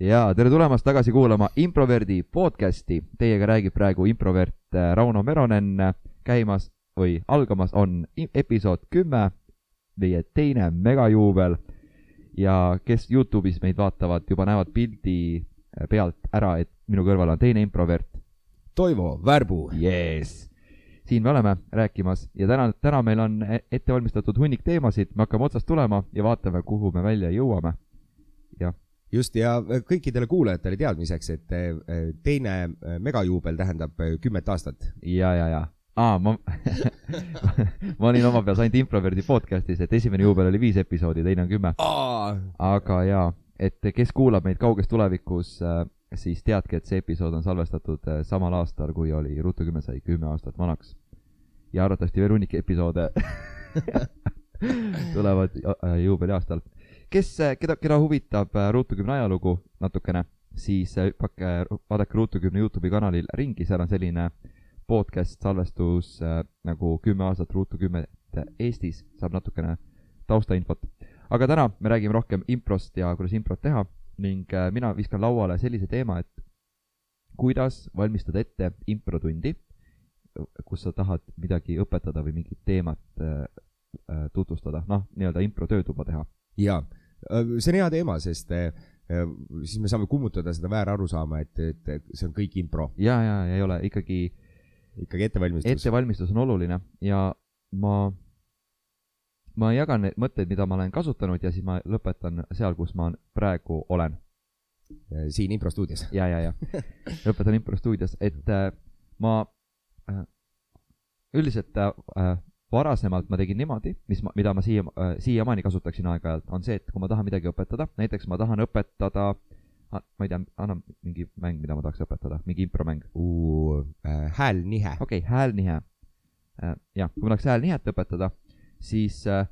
ja tere tulemast tagasi kuulama Improverdi podcasti. Teiega räägib praegu improvert äh, Rauno Meronen. käimas või algamas on episood kümme, meie teine megajuubel. ja kes Youtube'is meid vaatavad, juba näevad pildi äh, pealt ära, et minu kõrval on teine improvert. Toivo Värbu. Yes. siin me oleme rääkimas ja täna, täna meil on e-, ette valmistatud hunnik teemasid, me hakkame otsast tulema ja vaatame, kuhu me välja jõuame. Just ja kõikidele kuulajatele teadmiseks, et eh, teine eh, megajuubel tähendab kümmet aastat. ja, ja, ja. aa, ma ma olin oma peas ainult Improverdi podcast'is, et esimene juubel oli viis episoodi, teine on kümme. aga jaa, et kes kuulab meid kauges tulevikus, siis teadke, et see episood on salvestatud samal aastal, kui oli Ruutu kümme sai kümme aastat vanaks. ja arvatavasti veel hunnik episoode tulevad juubeliaastal kes, keda, keda huvitab äh, Ruutu kümne ajalugu natukene, siis äh, hüppake, vaadake Ruutu kümne Youtube'i kanalil ringi, seal on selline podcast salvestus äh, nagu kümme aastat Ruutu kümmet Eestis, saab natukene taustainfot. aga täna me räägime rohkem improst ja kuidas improt teha ning äh, mina viskan lauale sellise teema, et kuidas valmistada ette improtundi, kus sa tahad midagi õpetada või mingit teemat äh, äh tutvustada, noh, nii-öelda impro töötuba teha. Äh, see on hea teema, sest äh, äh, siis me saame kummutada seda väärarusaama, et, et, et see on kõik impro. ja, ja ei ole ikkagi. ikkagi ettevalmistus. ettevalmistus on oluline ja ma, ma jagan neid mõtteid, mida ma olen kasutanud ja siis ma lõpetan seal, kus ma praegu olen. siin Impro stuudios. ja, ja, ja lõpetan Impro stuudios, et ma üldiselt äh, varasemalt ma tegin niimoodi, mis ma, mida ma siia äh,, siiamaani kasutaksin aeg-ajalt, on see, et kui ma tahan midagi õpetada, näiteks ma tahan õpetada ma ei tea, anna mingi mäng, mida ma tahaks õpetada, mingi impromäng äh,. häälnihe. okei okay,, häälnihe äh,. jah, kui ma tahaks häälnihet õpetada, siis äh,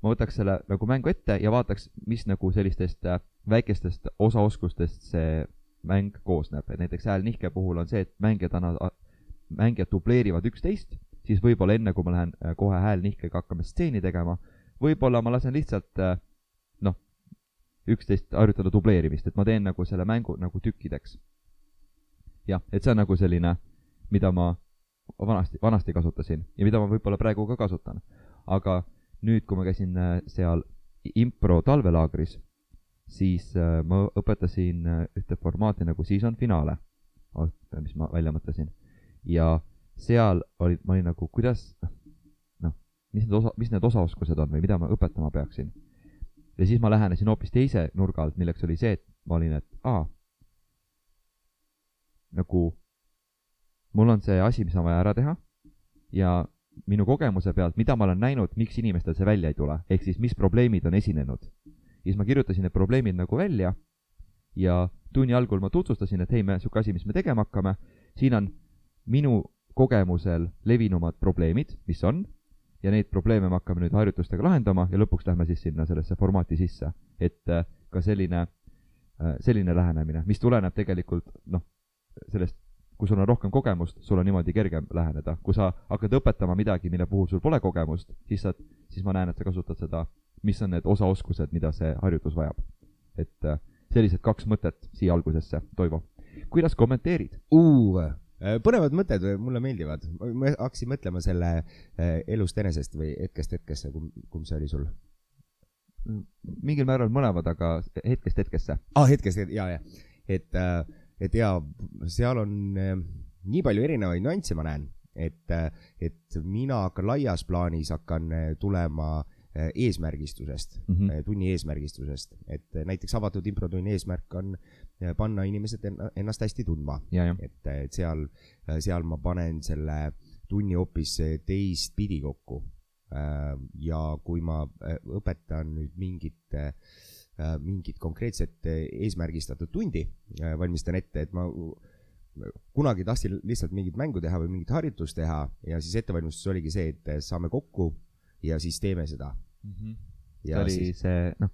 ma võtaks selle nagu mängu ette ja vaataks, mis nagu sellistest äh, väikestest osaoskustest see mäng koosneb, et näiteks häälnihke puhul on see, et mängijad annavad, mängijad dubleerivad üksteist siis võib-olla enne, kui ma lähen äh, kohe häälnihkega hakkama stseeni tegema, võib-olla ma lasen lihtsalt äh, noh, üksteist harjutada dubleerimist, et ma teen nagu selle mängu nagu tükkideks. jah, et see on nagu selline, mida ma vanasti, vanasti kasutasin ja mida ma võib-olla praegu ka kasutan. aga nüüd, kui ma käisin äh, seal impro talvelaagris, siis ma õpetasin ühte formaati nagu season finaale, mis ma välja mõtlesin. ja seal olid, ma olin nagu, kuidas, noh, mis need osa, mis need osaoskused on või mida ma õpetama peaksin. ja siis ma lähenesin hoopis teise nurga alt, milleks oli see, et ma olin, et aa, nagu mul on see asi, mis on vaja ära teha ja minu kogemuse pealt, mida ma olen näinud, miks inimestel see välja ei tule, ehk siis mis probleemid on esinenud. siis ma kirjutasin need probleemid nagu välja ja tunni algul ma tutvustasin, et hei, me, niisugune asi, mis me tegema hakkame, siin on minu kogemusel levinumad probleemid, mis on, ja neid probleeme me hakkame nüüd harjutustega lahendama ja lõpuks lähme siis sinna sellesse formaati sisse. et äh, ka selline, äh, selline lähenemine, mis tuleneb tegelikult noh, sellest, kui sul on rohkem kogemust, sul on niimoodi kergem läheneda. kui sa hakkad õpetama midagi, mille puhul sul pole kogemust, siis sa, siis ma näen, et sa kasutad seda, mis on need osaoskused, mida see harjutus vajab. et äh, sellised kaks mõtet siia algusesse, Toivo. kuidas kommenteerid? Äh, põnevad mõtted mulle meeldivad, ma hakkasin mõtlema selle äh, elust enesest või hetkest hetkesse, kumb, kumb see oli sul? mingil määral mõlemad, aga hetkest hetkesse. aa ah,, hetkest, ja, ja, et, äh, et ja seal on nii palju erinevaid nüansse, ma näen, et, et mina hakkan laias plaanis hakkan tulema eesmärgistusest mm, -hmm. tunni eesmärgistusest, et näiteks avatud improtunni eesmärk on panna inimesed ennast hästi tundma. et, et seal, seal ma panen selle tunni hoopis teistpidi kokku. Äh, ja kui ma äh, õpetan nüüd mingit, äh, mingit konkreetset eesmärgistatud tundi, valmistan ette, et ma kunagi tahtsin lihtsalt mingit mängu teha või mingit harjutust teha ja siis ettevalmistus oligi see, et saame kokku ja siis teeme seda mm. -hmm. see oli siis... see, noh,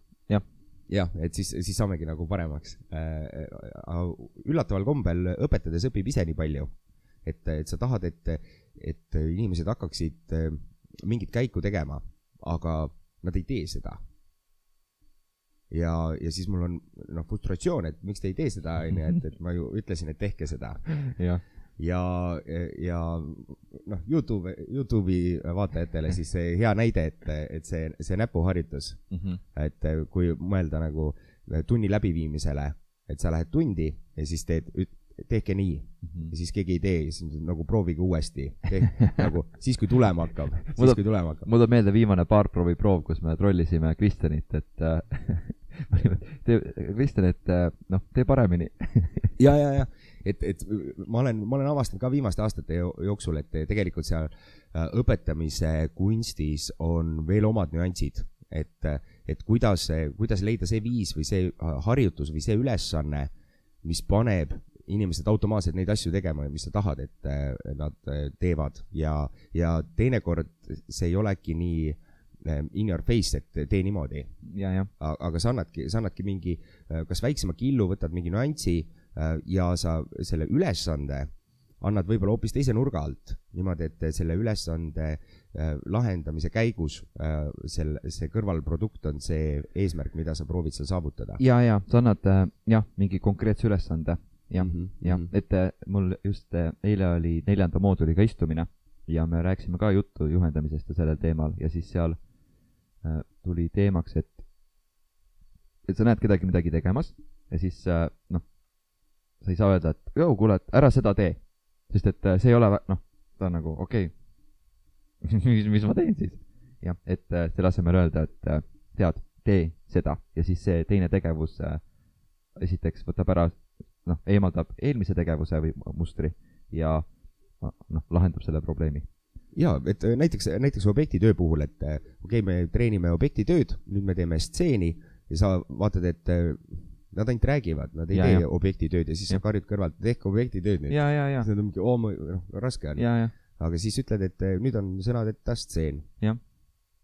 jah et siis, siis saamegi nagu paremaks. Äh, äh, üllataval kombel õpetades õpib ise nii palju, et, et sa tahad, et, et inimesed hakkaksid äh, mingit käiku tegema, aga nad ei tee seda. ja, ja siis mul on noh, frustratsioon, et miks te ei tee seda, onju, et, et ma ju ütlesin, et tehke seda jah, ja, ja noh, Youtube, Youtube'i vaatajatele siis hea näide, et, et see, see näpuharjutus, Mhm. et kui mõelda nagu tunni läbiviimisele, et sa lähed tundi ja siis teed, tehke nii Mhm. ja siis keegi ei tee siis nagu proovige uuesti, nagu siis, kui tulema hakkab, siis kui tulema hakkab. mul tuleb meelde viimane paar proovi proov, kus me trollisime Kristjanit, et äh, tee, Kristjan, et äh, noh, tee paremini. ja, ja, ja et, et ma olen, ma olen avastanud ka viimaste aastate jo- jooksul, et tegelikult seal äh, õpetamise kunstis on veel omad nüansid, et, et kuidas, kuidas leida see viis või see äh, harjutus või see ülesanne, mis paneb inimesed automaatselt neid asju tegema, mis sa tahad, et äh, nad teevad. Ja, ja teinekord see ei olegi nii in your face, et tee niimoodi. Aga sa annadki, sa annadki mingi kas väiksema killu, võtad mingi nüansi ja sa selle ülesande annad võib-olla hoopis teise nurga alt, niimoodi, et selle ülesande äh, lahendamise käigus äh, selle, see kõrvalprodukt on see eesmärk, mida sa proovid seal saavutada. ja, ja sa annad äh, jah, mingi konkreetse ülesande, jah mm -hmm., jah mhm., et äh, mul just äh, eile oli neljanda mooduliga istumine ja me rääkisime ka juttu juhendamisest ja sellel teemal ja siis seal äh, tuli teemaks, et et sa näed kedagi midagi tegemas ja siis äh, noh, sa ei saa öelda, et joo, kuule, et ära seda tee, sest et äh, see ei ole noh, ta on nagu okei okay. mis, mis ma teen siis? jah, et äh, selle asemel öelda, et äh, tead, tee seda ja siis see teine tegevus äh, esiteks võtab ära, noh, eemaldab eelmise tegevuse või mustri ja noh, lahendab selle probleemi. ja et näiteks, näiteks objektitöö puhul, et okei okay,, me treenime objektitööd, nüüd me teeme stseeni ja sa vaatad, et nad ainult räägivad, nad ei Ja, ja, tee ja. objektitööd ja siis Jah. sa karjud kõrvalt, tehke objektitööd nüüd. ja, ja, ja, siis nad on mingi, oo, noh, raske on. ja, ja, aga siis ütled, et eh, nüüd on sõnadeta stseen. Jah.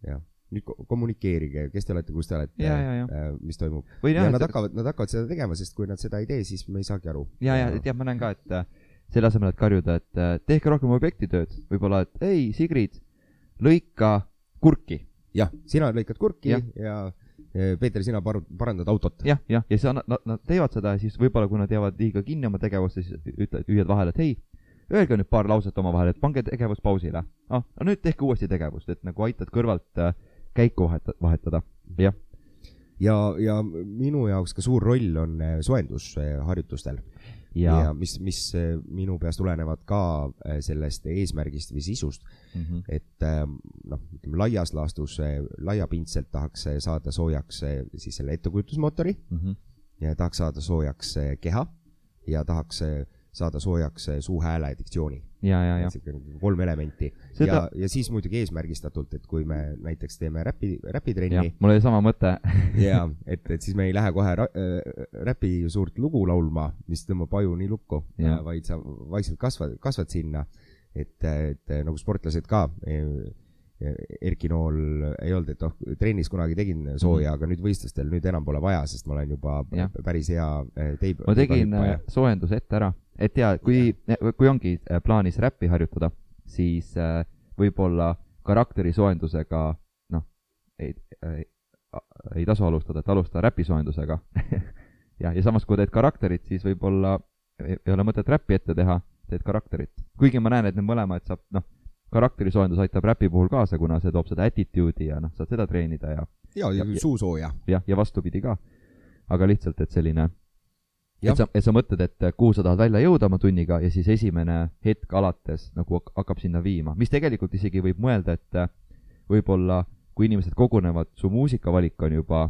jah, nüüd ko- kommunikeerige, kes te olete, kus te olete Ja, ja, ja., mis toimub. ja jah, nad hakkavad, nad hakkavad seda tegema, sest kui nad seda ei tee, siis me ei saagi aru. ja, ja, et jah, ma näen ka, et äh, selle asemel, et karjuda, et äh, tehke rohkem objektitööd, võib-olla, et ei, Sigrid, lõika kurki. jah, sina lõikad kurki ja, ja Peeter, sina paru-, parandad autot. jah, jah, ja siis nad, nad, teevad seda ja siis võib-olla, kui nad jäävad liiga kinni oma tegevusse, siis ütled, hüüad vahele, et hei, öelge nüüd paar lauset omavahel, et pange tegevus pausile. ah, no nüüd tehke uuesti tegevust, et nagu aitad kõrvalt äh, käiku vahet-, vahetada. jah, ja, ja minu jaoks ka suur roll on eh, soojendusharjutustel ja, ja, mis, mis eh, minu peas tulenevad ka eh, sellest eesmärgist või sisust, mm -hmm. et äh, noh, ütleme laias laastus äh, laiapindselt tahaks äh, saada soojaks äh, siis selle ettekujutusmootori Mm -hmm. ja tahaks saada soojaks äh, keha ja tahaks äh, saada soojaks äh, suuhääle diktsiooni. ja, ja, ja, sihuke kolm elementi Seda- ja, ja siis muidugi eesmärgistatult, et kui me näiteks teeme räpi, räpitrenni, mul oli sama mõte. ja et, et siis me ei lähe kohe äh, räpi suurt lugu laulma, mis tõmbab aju nii lukku, Jah. vaid sa vaikselt kasvad, kasvad sinna, et, et nagu sportlased ka. Erki Nool ei olnud, et oh, trennis kunagi tegin sooja, aga nüüd võistlustel nüüd enam pole vaja, sest ma olen juba. Jah. päris hea eh, teib-. ma tegin äh, soojenduse ette ära, et ja kui, kui ongi äh, plaanis räppi harjutada, siis äh, võib-olla karakteri soojendusega, noh, ei, ei, ei tasu alustada, et alusta räpisoojendusega. ja, ja samas, kui teed karakterit, siis võib-olla ei ole mõtet räppi ette teha, teed karakterit. kuigi ma näen, et need mõlemad saab, noh, karakterisoojendus aitab räpi puhul kaasa, kuna see toob seda attitude'i ja noh, saad seda treenida ja ja, ja ja- suusooja. jah, ja vastupidi ka. aga lihtsalt, et selline. Et sa, et sa mõtled, et kuhu sa tahad välja jõuda oma tunniga ja siis esimene hetk alates nagu hak- hakkab sinna viima, mis tegelikult isegi võib mõelda, et äh, võib-olla kui inimesed kogunevad, su muusikavalik on juba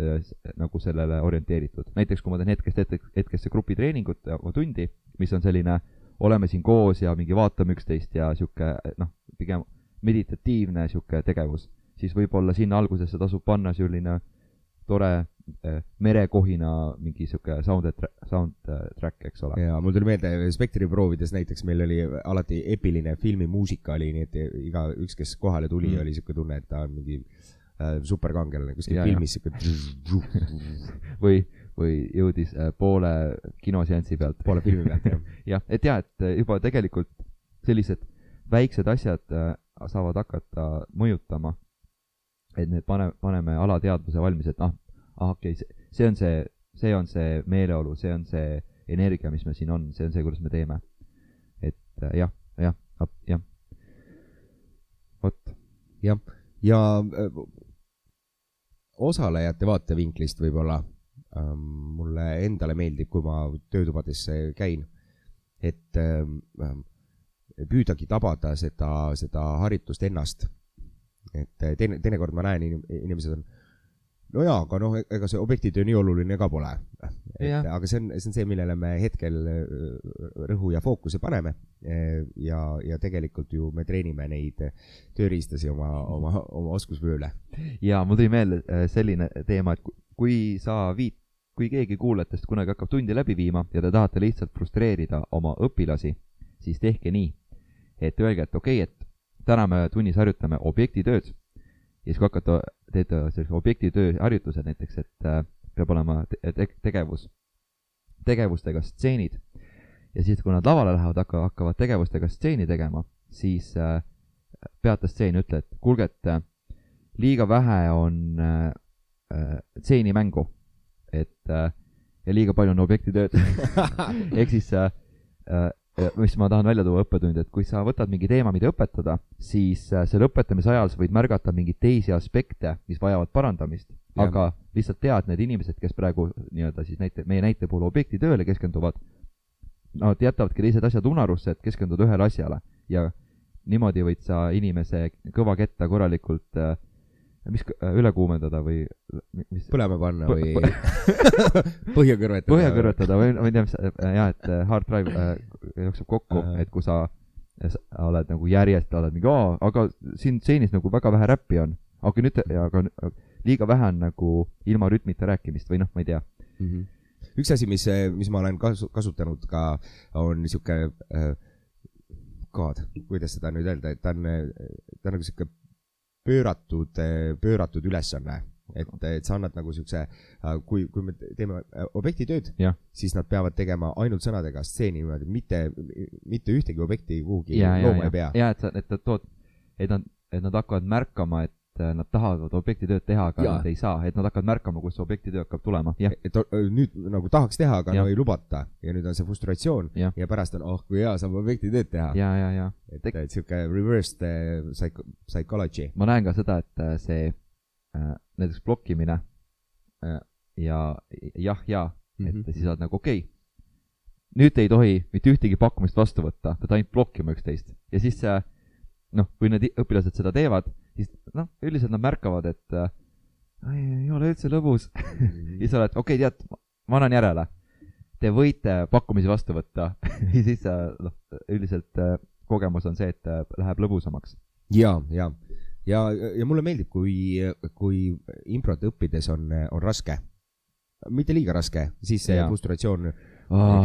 äh, nagu sellele orienteeritud. näiteks kui ma teen hetkest hetke, hetkesse grupitreeningut äh, tundi, mis on selline oleme siin koos ja mingi vaatame üksteist ja sihuke noh, pigem meditatiivne sihuke tegevus, siis võib-olla sinna algusesse tasub panna selline tore merekohina mingi sihuke sound, soundtrack, eks ole. ja mul tuli meelde Spektri proovides näiteks meil oli alati epiline filmimuusika oli, nii et iga üks, kes kohale tuli Mm. oli siuke tunne, et ta on mingi äh, superkangelane kuskil Ja, ja. filmis siuke või, või jõudis poole kinoseansi pealt. poole filmi pealt jah. jah, et jaa, et juba tegelikult sellised väiksed asjad saavad hakata mõjutama, et need pane, paneme alateadvuse valmis, et noh, ah okei okay,, see on see, see on see meeleolu, see on see energia, mis meil siin on, see on see, kuidas me teeme. et äh, jah, jah, jah. vot. jah, ja äh, osalejate vaatevinklist võib-olla ähm, mulle endale meeldib, kui ma töötubades käin, et ähm, püüdagi tabada seda, seda haritust ennast. et teine, teinekord ma näen, inimesed on no jaa, aga noh, ega see objektitöö nii oluline ka pole. aga see on, see on see, millele me hetkel rõhu ja fookuse paneme. ja, ja tegelikult ju me treenime neid tööriistasi oma, oma, oma oskusvööle. ja mul tuli meelde selline teema, et kui sa viid, kui keegi kuulajatest kunagi hakkab tundi läbi viima ja te tahate lihtsalt frustreerida oma õpilasi, siis tehke nii, et öelge, et okei okay,, et täna me tunnis harjutame objektitööd ja siis, kui hakata, teed sellise objektitöö harjutused näiteks, et äh, peab olema te tegevus, tegevustega stseenid. ja siis, kui nad lavale lähevad, hakka-, hakkavad tegevustega stseeni tegema, siis äh, peata stseen, ütle, et kuulge, et äh, liiga vähe on äh, äh stseenimängu, et äh, ja liiga palju on objektitööd ehk siis äh, äh, mis ma tahan välja tuua õppetund, et kui sa võtad mingi teema, mida õpetada, siis äh, selle õpetamise ajal sa võid märgata mingeid teisi aspekte, mis vajavad parandamist, aga lihtsalt tead, need inimesed, kes praegu nii-öelda siis näite, meie näite puhul objektitööle keskenduvad, nad jätavadki teised asjad unarusse, et keskenduda ühele asjale. Ja niimoodi võid sa inimese kõvaketta korralikult äh, mis äh, üle kuumendada või mis põlema panna või põhja kõrvetada. põhja kõrvetada või ma ei tea, mis äh, jah, et äh, hard drive äh, jookseb kokku et kui sa oled nagu järjest, oled mingi, aa, aga siin stseenis nagu väga vähe räppi on. aga nüüd, aga liiga vähe on nagu ilma rütmita rääkimist või noh, ma ei tea mm. -hmm. üks asi, mis, mis ma olen kasu-, kasutanud ka, on niisugune äh, God, kuidas seda nüüd öelda, et ta on, ta on nagu sihuke pööratud, pööratud ülesanne. Et, et sa annad nagu siukse, äh, kui, kui me teeme äh, objektitööd, siis nad peavad tegema ainult sõnadega stseeni niimoodi, mitte, mitte ühtegi objekti kuhugi ja, looma ja, ei pea. ja et sa, et sa tood, et nad, et nad hakkavad märkama, et et äh, nad tahavad objektitööd teha, aga ja. nad ei saa, et nad hakkavad märkama, kus see objektitöö hakkab tulema, jah. et nüüd nagu tahaks teha, aga ja. no ei lubata ja nüüd on see frustratsioon ja, ja pärast on, oh kui hea saab objektitööd teha. ja, ja, ja. et, et sihuke reversed uh, psych-, psychology. ma näen ka seda, et see äh, näiteks blokkimine äh, ja jah, ja mm, -hmm. et siis oled nagu okei okay, nüüd ei tohi mitte ühtegi pakkumist vastu võtta, pead ainult blokkima üksteist ja siis see noh, kui need õpilased seda teevad, siis noh, üldiselt nad märkavad, et äh, ei ole üldse lõbus ja siis sa oled, okei okay,, tead, ma annan järele. Te võite pakkumisi vastu võtta ja siis noh, üldiselt äh, kogemus on see, et äh, läheb lõbusamaks. ja, ja, ja, ja mulle meeldib, kui, kui improt õppides on, on raske. mitte liiga raske, siis see frustratsioon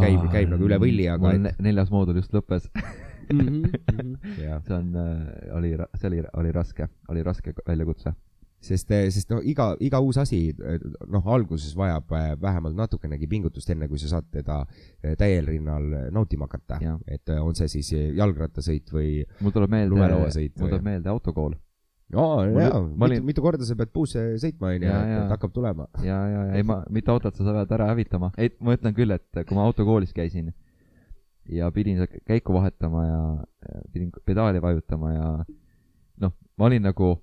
käib, käib nagu üle võlli, aga. et... neljas moodul just lõppes mm. -hmm, mm -hmm. see on äh,, oli, see oli, oli raske, oli raske väljakutse. sest, äh, sest no iga, iga uus asi, äh, noh, alguses vajab äh, vähemalt natukenegi pingutust, enne kui sa saad teda täiel rinnal nautima hakata. et on see siis jalgrattasõit või mul tuleb meelde, mul tuleb meelde autokool aa, jaa, mitu mitu korda sa pead puusse sõitma, onju, et hakkab tulema. ja, ja, ja ei ma, mitu autot sa pead ära hävitama. ei, ma ütlen küll, et kui ma autokoolis käisin ja pidin käiku vahetama ja pidin pedaali vajutama ja noh, ma olin nagu,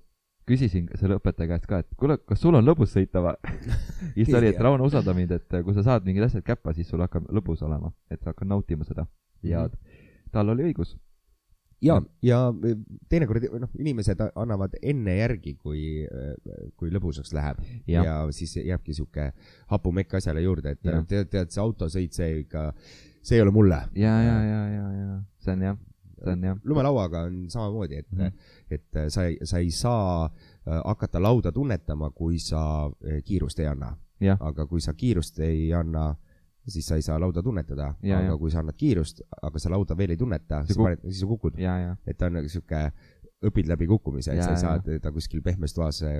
küsisin selle õpetaja käest ka, et kuule, kas sul on lõbus sõita või siis ta oli, et Rauno, usalda mind, et kui sa saad mingid asjad käppa, siis sul hakkab lõbus olema, et sa hakkad nautima seda. ja -hmm. tal oli õigus. ja, ja teinekord noh, inimesed annavad enne järgi, kui, kui lõbusaks läheb ja, ja siis jääbki sihuke hapumekk asjale juurde, et tead, tead, see autosõit, see ikka see ei ole mulle. ja, ja, ja, ja, ja see on jah, see on jah. lumelauaga on samamoodi, et mm, -hmm. et sa ei, sa ei saa äh, hakata lauda tunnetama, kui sa äh, kiirust ei anna. aga kui sa kiirust ei anna, siis sa ei saa lauda tunnetada, aga ja. kui sa annad kiirust, aga sa lauda veel ei tunneta, siis, siis sa kukud. et ta on nagu sihuke õpid läbi kukkumise, et sa ei saa teda kuskil pehmes toas äh,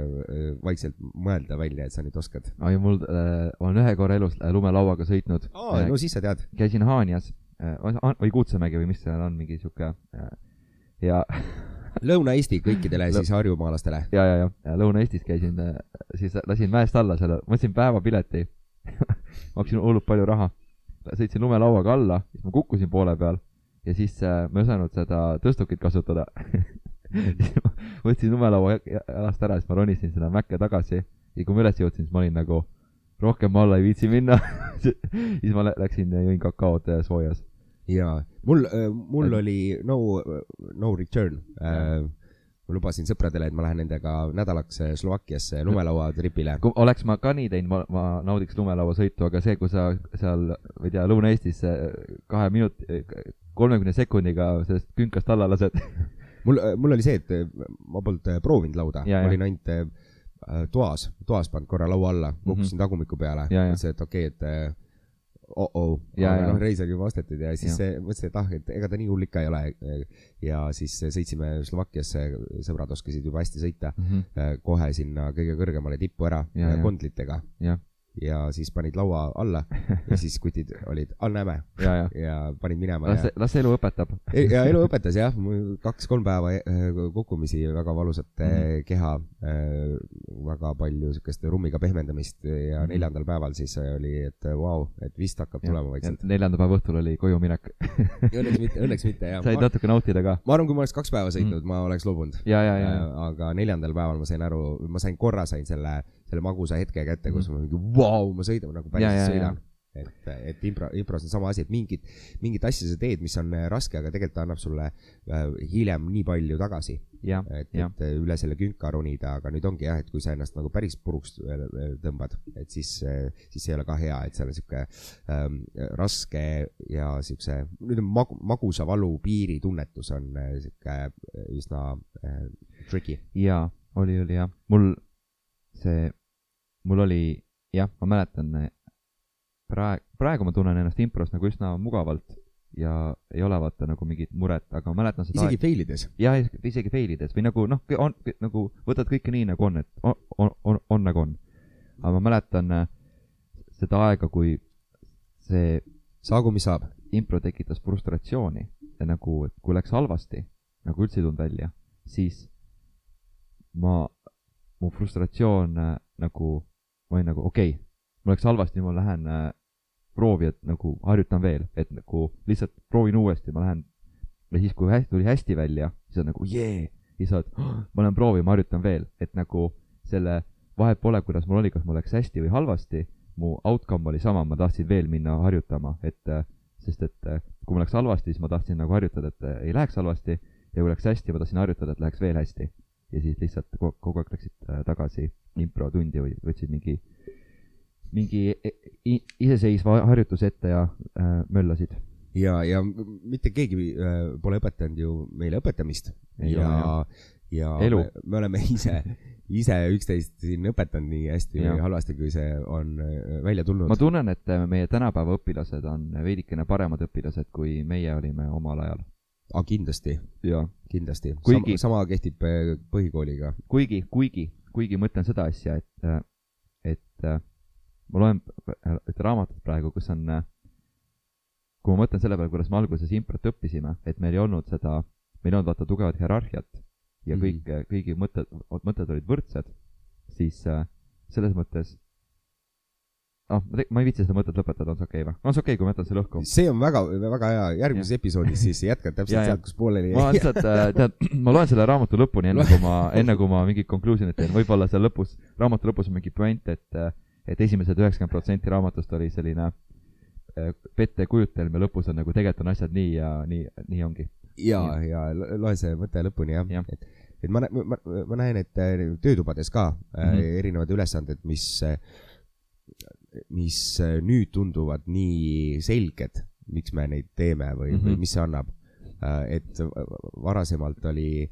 vaikselt mõelda välja, et sa nüüd oskad. ai, mul äh,, olen ühe korra elus lumelauaga sõitnud. aa, no siis sa tead. käisin Haanjas äh, või Kuutsemägi või mis seal on, mingi sihuke äh, ja Lõuna-Eesti kõikidele siis harjumaalastele. ja, ja, ja, ja Lõuna-Eestis käisin, siis lasin mäest alla selle, võtsin päevapileti. maksin hullult palju raha. sõitsin lumelauaga alla, siis ma kukkusin poole peal ja siis äh, ma ei osanud seda tõstukit kasutada. võtsin lumelaua ja- jalast ära, siis ma ronisin sinna mäkke tagasi ja kui ma üles jõudsin, siis ma olin nagu rohkem alla ei viitsi minna. siis ma lä- läksin ja jõin kakaod äh, soojas. ja mul, mul Et- oli no, no return. ma lubasin sõpradele, et ma lähen nendega nädalaks äh, Slovakkiasse lumelauatripile. kui oleks ma ka nii teinud, ma, ma naudiks lumelauasõitu, aga see, kui sa seal, ma ei tea, Lõuna-Eestis äh, kahe minuti, kolmekümne sekundiga sellest künkast alla lased. mul, mul oli see, et äh, ma polnud äh, proovinud lauda, ja. olin ainult äh, toas, toas pannud korra laua alla, kukkusin tagumikku peale, Mhm. Ja, ja. mõtlesin, et okei okay,, et äh, oh-oh, Ja, aga noh, reis oli juba ostetud ja siis Ja. see- mõtlesin, et ah, et ega ta nii hull ikka ei ole. ja siis sõitsime Slovakkiasse, sõbrad oskasid juba hästi sõita, kohe sinna kõige kõrgemale tippu ära Ja, ja. kondlitega ja siis panid laua alla ja siis kutid olid, all näeme ja, ja. ja panid minema las ja, las elu õpetab. ja elu õpetas jah, kaks-kolm päeva eh, kukkumisi, väga valusat mm. -hmm. keha, väga palju siukest rummiga pehmendamist ja Mhm. neljandal päeval siis oli, et vau wow,, et vist hakkab tulema vaikselt. neljanda päeva õhtul oli koju minek. õnneks mitte, õnneks mitte jah. said ma, natuke nautida ka. ma arvan, kui ma oleks kaks päeva sõitnud mm, -hmm. ma oleks loobunud. ja, ja, ja, ja. aga neljandal päeval ma sain aru, ma sain korra sain selle, selle magusa hetke kätte, kus Mhm. ma mingi vau, ma sõidan nagu päriselt sõidan. et, et impro, impros on sama asi, et mingit, mingit asja sa teed, mis on äh, raske, aga tegelikult ta annab sulle äh, hiljem nii palju tagasi. et, et äh, üle selle künka ronida, aga nüüd ongi jah, et kui sa ennast nagu päris puruks tõmbad, et siis, siis ei ole ka hea, et seal on sihuke ähm, raske ja siukse, nüüd on magu, magusa valu piiritunnetus on sihuke üsna äh, tricky. jaa, oli, oli jah. mul see, mul oli, jah, ma mäletan, praegu, praegu ma tunnen ennast impros nagu üsna mugavalt ja ei ole vaata nagu mingit muret, aga ma mäletan seda isegi fail ides. jah, isegi fail ides või nagu noh, on nagu võtad kõike nii nagu on, et on, on, on, on nagu on. aga ma mäletan äh, seda aega, kui see saagu, mis saab. impro tekitas frustratsiooni ja nagu, et kui läks halvasti, nagu üldse ei tulnud välja, siis ma, mu frustratsioon äh, nagu, ma olin nagu okei okay,, mul läks halvasti, ma lähen äh, proovi, et nagu harjutan veel, et nagu lihtsalt proovin uuesti, ma lähen ja siis, kui hästi, tuli hästi välja, siis on nagu jee, siis sa oled oh,, ma lähen proovi, ma harjutan veel, et nagu selle vahet pole, kuidas mul oli, kas mul läks hästi või halvasti, mu outcome oli sama, ma tahtsin veel minna harjutama, et äh, sest et äh, kui mul läks halvasti, siis ma tahtsin nagu harjutada, et äh, ei läheks halvasti ja kui läks hästi, ma tahtsin harjutada, et läheks veel hästi. Ja siis lihtsalt kogu, aeg läksid äh, tagasi improtundi või võtsid mingi, mingi e- iseseisva harjutuse ette ja äh, möllasid. ja, ja mitte keegi äh, pole õpetanud ju meile õpetamist Ei ja ja Elu. me, me oleme ise, ise üksteist siin õpetanud nii hästi Jah. või halvasti, kui see on äh, välja tulnud ma. tunnen, et äh, meie tänapäeva õpilased on veidikene paremad õpilased, kui meie olime omal ajal. Aga kindlasti, kindlasti. Kuigi- sama, sama kehtib äh, põhikooliga. kuigi, kuigi, kuigi ma ütlen seda asja, et, et äh, ma loen ühte raamatut praegu, kus on, kui ma mõtlen selle peale, kuidas me alguses improt õppisime, et meil ei olnud seda, meil ei olnud vaata tugevat hierarhiat ja Mhm. kõik, kõigi mõtted, mõtted olid võrdsed, siis äh, selles mõttes noh, ma ei viitsi seda mõtet lõpetada, on see okei okay või? on see okei okay,, kui ma jätan selle õhku? see on väga, väga hea, järgmises episoodis siis jätkad täpselt Ja, ja. sealt, kus pooleli ma lihtsalt äh, tead, ma loen selle raamatu lõpuni, enne kui ma, enne kui ma mingid conclusion'id teen, võib-olla seal lõpus, raamatu lõpus on mingi puänt, et et esimesed üheksakümmend protsenti raamatust oli selline äh, pettekujutelm ja lõpus on nagu tegelikult on asjad nii ja nii, nii ongi. ja, ja lo- loe see mõte lõpuni jah Jah. ja., et, et ma, ma, ma näen, et äh, töötubades ka mm. -hmm. erinevad ülesanded, mis, mis äh, nüüd tunduvad nii selged, miks me neid teeme või mm, -hmm. Mhm. või mis see annab. et varasemalt oli,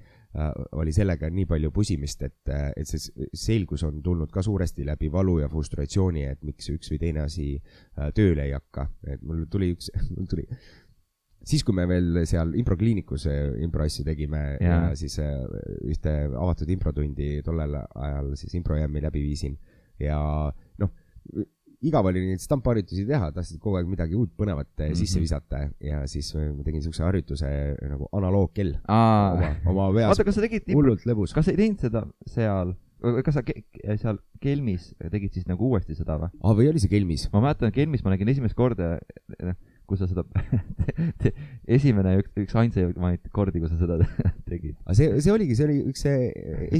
oli sellega nii palju pusimist, et, et see selgus on tulnud ka suuresti läbi valu ja frustratsiooni, et miks üks või teine asi äh, tööle ei hakka, et mul tuli üks, mul tuli siis, kui me veel seal improkliinikus äh, improasju tegime ja, ja siis äh, ühte avatud improtundi tollel ajal siis improjämmi läbi viisin ja noh, igav oli neid stampharjutusi teha, tahtsid kogu aeg midagi uut põnevat mm Mhm. -hmm. sisse visata ja siis ma tegin siukse harjutuse nagu analoogkell oma, oma peas oota, kas sa tegid, hullult lõbus. kas sa ei teinud seda seal, kas sa ke, seal Kelmis tegid siis nagu uuesti seda või? aa, või oli see Kelmis? ma mäletan, Kelmis ma nägin esimest korda, kus sa seda esimene ja üks, üks ainsamaid kordi, kus sa seda tegid aga see, see oligi, see oli üks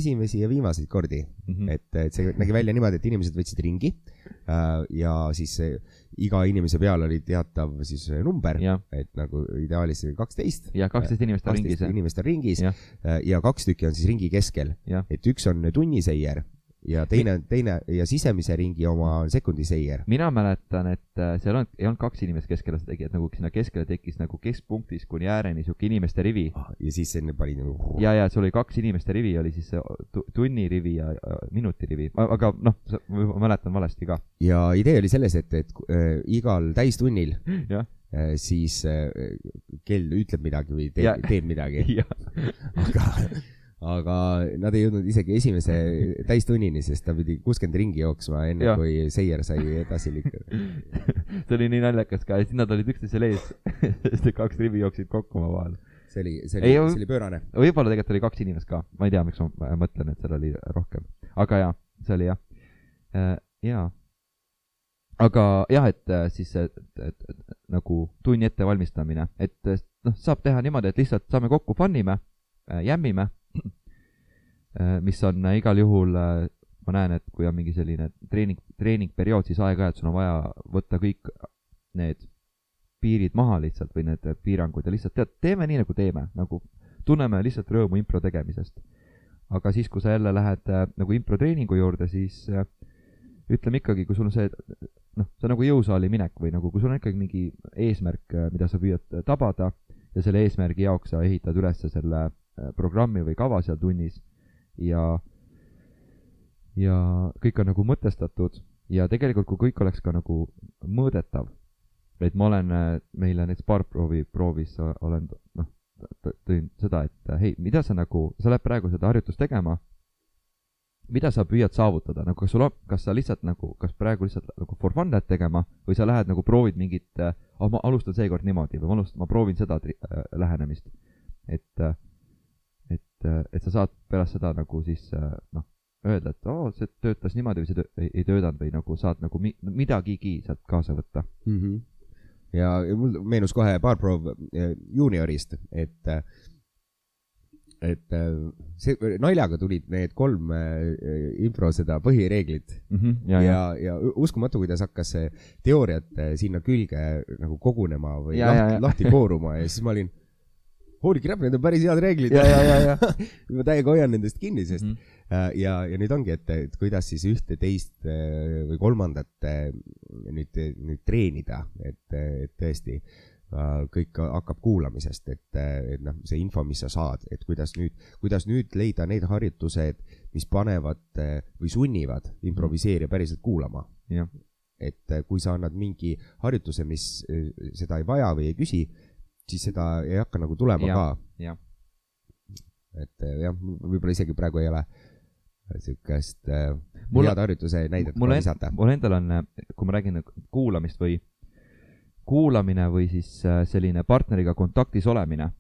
esimesi ja viimaseid kordi, mm. -hmm. et, et see nägi välja niimoodi, et inimesed võtsid ringi äh, ja siis äh, iga inimese peal oli teatav siis number, et nagu ideaalis kaksteist. ja kaksteist inimest on ringis, inimest on ringis Jah. äh, ja kaks tükki on siis ringi keskel, et üks on tunniseier ja teine, teine ja sisemise ringi oma on sekundiseier. mina mäletan, et äh, seal on, ei olnud kaks inimest keskele seda tegi, et nagu sinna keskele tekkis nagu keskpunktis kuni ääreni sihuke inimeste rivi. ja siis enne pani nagu. ja, ja sul oli kaks inimeste rivi, oli siis see tu- tunnirivi ja ja minutirivi, aga noh, ma mäletan valesti ka. ja idee oli selles, et, et äh, igal täistunnil jah, äh, siis äh, kell ütleb midagi või teeb, teeb midagi, aga, aga nad ei jõudnud isegi esimese täistunnini, sest ta pidi kuuskümmend ringi jooksma, enne Jah. kui seier sai edasi liikuda. see oli nii naljakas ka, et siis nad olid üksteisel ees, sest need kaks rivi jooksid kokku omavahel. see oli, see oli, see oli pöörane. võib-olla tegelikult oli kaks inimest ka, ma ei tea, miks ma mõtlen, et seal oli rohkem, aga jaa, see oli jah, jaa. aga jah, et äh, siis et, et, et, nagu tunni ettevalmistamine, et äh, noh, saab teha niimoodi, et lihtsalt saame kokku, fun ime, jämmime, mis on äh, igal juhul, ma näen, et kui on mingi selline treening, treeningperiood, siis aeg-ajalt sul on vaja võtta kõik need piirid maha lihtsalt või need piirangud ja lihtsalt tead, teeme nii, nagu teeme, nagu tunneme lihtsalt rõõmu impro tegemisest. aga siis, kui sa jälle lähed äh, nagu improtreeningu juurde, siis äh, ütleme ikkagi, kui sul on see noh, see on nagu jõusaali minek või nagu, kui sul on ikkagi mingi eesmärk, mida sa püüad äh, tabada ja selle eesmärgi jaoks sa ehitad üles selle äh, programmi või kava seal tunnis ja ja kõik on nagu mõtestatud ja tegelikult, kui kõik oleks ka nagu mõõdetav, et ma olen äh, meile näiteks baarproovi proovis olen noh, tõin seda, et äh, hei, mida sa nagu, sa lähed praegu seda harjutust tegema, mida sa püüad saavutada, nagu kas sul on, kas sa lihtsalt nagu, kas praegu lihtsalt nagu for fun lähed tegema või sa lähed nagu proovid mingit äh,, oh, ma alustan seekord niimoodi või ma alustan, ma proovin seda tri- äh, lähenemist. et äh,, et, et sa saad pärast seda nagu siis äh, noh, öelda, et oo oh,, see töötas niimoodi või see töö, ei, ei töötanud või nagu saad nagu mi, midagigi sealt kaasa võtta. mm. -hmm. ja ja mul meenus kohe baarproov eh, juuniorist, et, et see naljaga tulid need kolm impro seda põhireeglit mm. -hmm, ja, ja, ja uskumatu, kuidas hakkas see teooriat sinna külge nagu kogunema või Ja, ja, lahti, ja. lahti kooruma ja siis ma olin, holy crap, need on päris head reeglid. ja, ja, ja, ja ma täiega hoian nendest kinni, sest mm. -hmm. Ja, ja nüüd ongi, et, et kuidas siis ühte, teist äh, või kolmandat äh, nüüd, nüüd treenida, et, et tõesti kõik hakkab kuulamisest, et, et noh, see info, mis sa saad, et kuidas nüüd, kuidas nüüd leida need harjutused, mis panevad või sunnivad improviseerija päriselt kuulama. et kui sa annad mingi harjutuse, mis seda ei vaja või ei küsi, siis seda ei hakka nagu tulema Jah, ka. jah. et äh, jah, võib-olla isegi praegu ei ole niisugust äh, Mul- head harjutuse näidet mul kohe en- visata. mul endal on, kui ma räägin nagu kuulamist või kuulamine või siis selline partneriga kontaktis olemine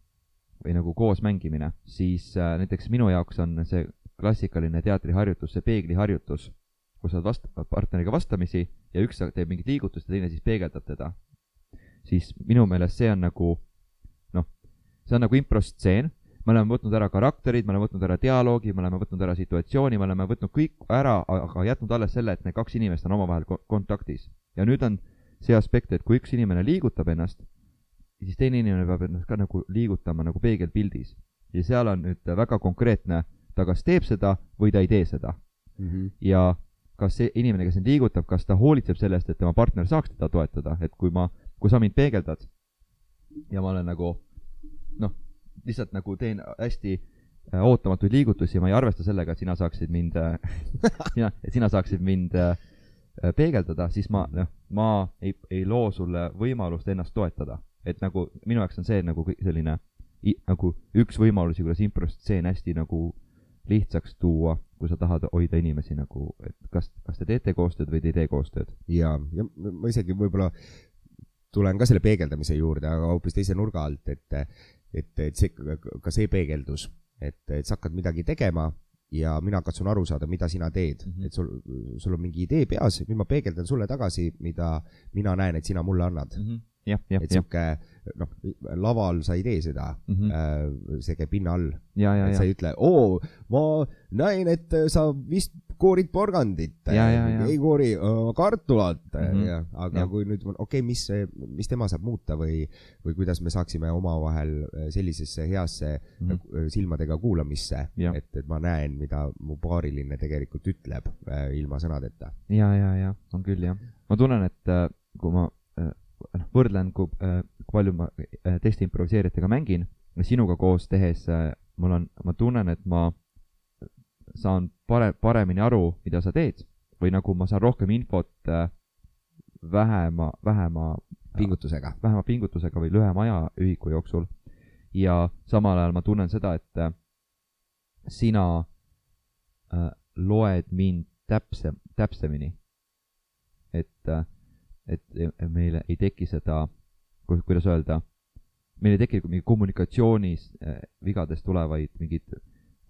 või nagu koos mängimine, siis näiteks minu jaoks on see klassikaline teatriharjutus, see peegliharjutus, kus sa vast-, partneriga vastamisi ja üks teeb mingit liigutust ja teine siis peegeldab teda. siis minu meelest see on nagu see on nagu improstseen, me oleme võtnud ära karakterid, me oleme võtnud ära dialoogi, me oleme võtnud ära situatsiooni, me oleme võtnud kõik ära, aga jätnud alles selle, et need kaks inimest on omavahel ko- kontaktis. ja nüüd on see aspekt, et kui üks inimene liigutab ennast, siis teine inimene peab ennast ka nagu liigutama nagu peegelpildis. ja seal on nüüd väga konkreetne, ta kas teeb seda või ta ei tee seda. ja kas see inimene, kes sind liigutab, kas ta hoolitseb selle eest, et tema partner saaks teda toetada, et kui ma, kui sa mind peegeldad ja ma olen nagu noh, lihtsalt nagu teen hästi äh, ootamatuid liigutusi ma ei arvesta sellega, et sina saaksid mind äh, sina, et sina saaksid mind äh, peegeldada, siis ma, noh, ma ei, ei loo sulle võimalust ennast toetada. et nagu minu jaoks on see nagu selline nagu üks võimalusi, kuidas improstseen hästi nagu lihtsaks tuua, kui sa tahad hoida inimesi nagu, et kas, kas te teete koostööd või te ei tee koostööd. ja, ja ma isegi võib-olla tulen ka selle peegeldamise juurde, aga hoopis teise nurga alt, et, et, et see, ka see peegeldus, et, et sa hakkad midagi tegema ja mina katsun aru saada, mida sina teed mm. -hmm. et sul, sul on mingi idee peas, nüüd ma peegeldan sulle tagasi, mida mina näen, et sina mulle annad. jah, jah, et sihuke, noh, laval sa ei tee seda mm, -hmm. see käib pinna all, et sa ei ütle, oo, ma näin, et sa vist koorid porgandit. Ja. ei koori äh, kartulat mm. -hmm. ja, aga Ja. kui nüüd, okei okay,, mis, mis tema saab muuta või, või kuidas me saaksime omavahel sellisesse heasse mm. -hmm. silmadega kuulamisse, et, et ma näen, mida mu paariline tegelikult ütleb äh, ilma sõnadeta. ja, ja, ja on küll jah. ma tunnen, et äh, kui ma äh, noh, võrdlen, kui äh, palju ma äh, teiste improviseerijatega mängin, sinuga koos tehes äh, mul on, ma tunnen, et ma saan pare-, paremini aru, mida sa teed või nagu ma saan rohkem infot äh, vähema, vähema pingutusega. vähema pingutusega või lühema ajaühiku jooksul. ja samal ajal ma tunnen seda, et äh, sina äh, loed mind täpsem, täpsemini. et äh,, et meil ei teki seda, kuidas öelda, meil ei teki mingi kommunikatsioonis äh, vigadest tulevaid mingeid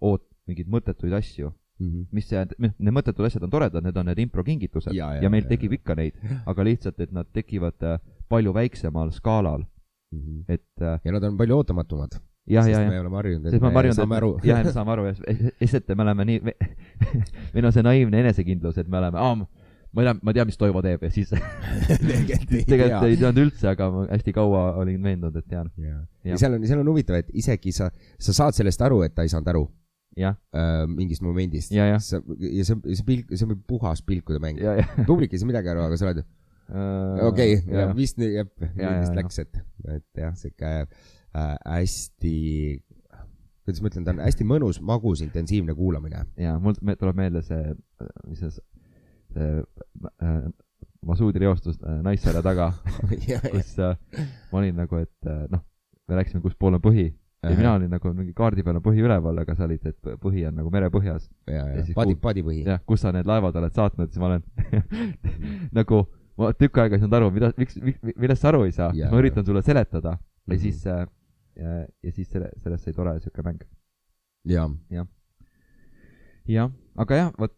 oot-, mingeid mõttetuid asju, Mm -hmm. mis see, need mõttetud asjad on toredad, need on need improkingitused Ja, ja, ja meil ja, tekib ja. ikka neid, aga lihtsalt, et nad tekivad äh, palju väiksemal skaalal, Mm -hmm. et äh, ja nad on palju ootamatumad, jah, ja, ja me oleme harjunud, et me harjunud, saame aru. jah, me saame aru ja lihtsalt me oleme nii, meil on see naiivne enesekindlus, et me oleme, aa, ma tean, ma tean, mis Toivo teeb ja siis tegelikult ei teadnud üldse, aga ma hästi kaua olin veendunud, et tean. ja, seal on, seal on huvitav, et isegi sa, sa saad sellest aru, et ta ei saanud aru äh, mingist momendist. ja, ja see, see pilk, see on puhas pilkude mäng. ja, ja. publik ei saa midagi aru, aga sa oled, okei okay,, vist nii, jah, ja, vist ja. läks, et, et jah, sihuke äh, hästi, kuidas ma ütlen, ta on hästi mõnus, magus, intensiivne kuulamine. ja mul tuleb meelde see, mis see äh, Masuudi reostus äh, Naissaare taga kus äh, ma olin nagu, et äh, noh, me rääkisime, kus pool on põhi. Ja mina olin nagu mingi kaardi peal on põhi üleval, aga sa olid, et põhi on nagu merepõhjas. ja, ja ja padi, padipõhi. jah, kus sa need laevad oled saatnud, siis ma olen nagu, ma tükk aega ei saanud aru, mida, miks, millest sa aru ei saa, ma üritan sulle seletada. Ja Mhm. siis äh,, ja, ja siis selle, sellest sai tore siuke mäng. ja, jah, aga jah, vot,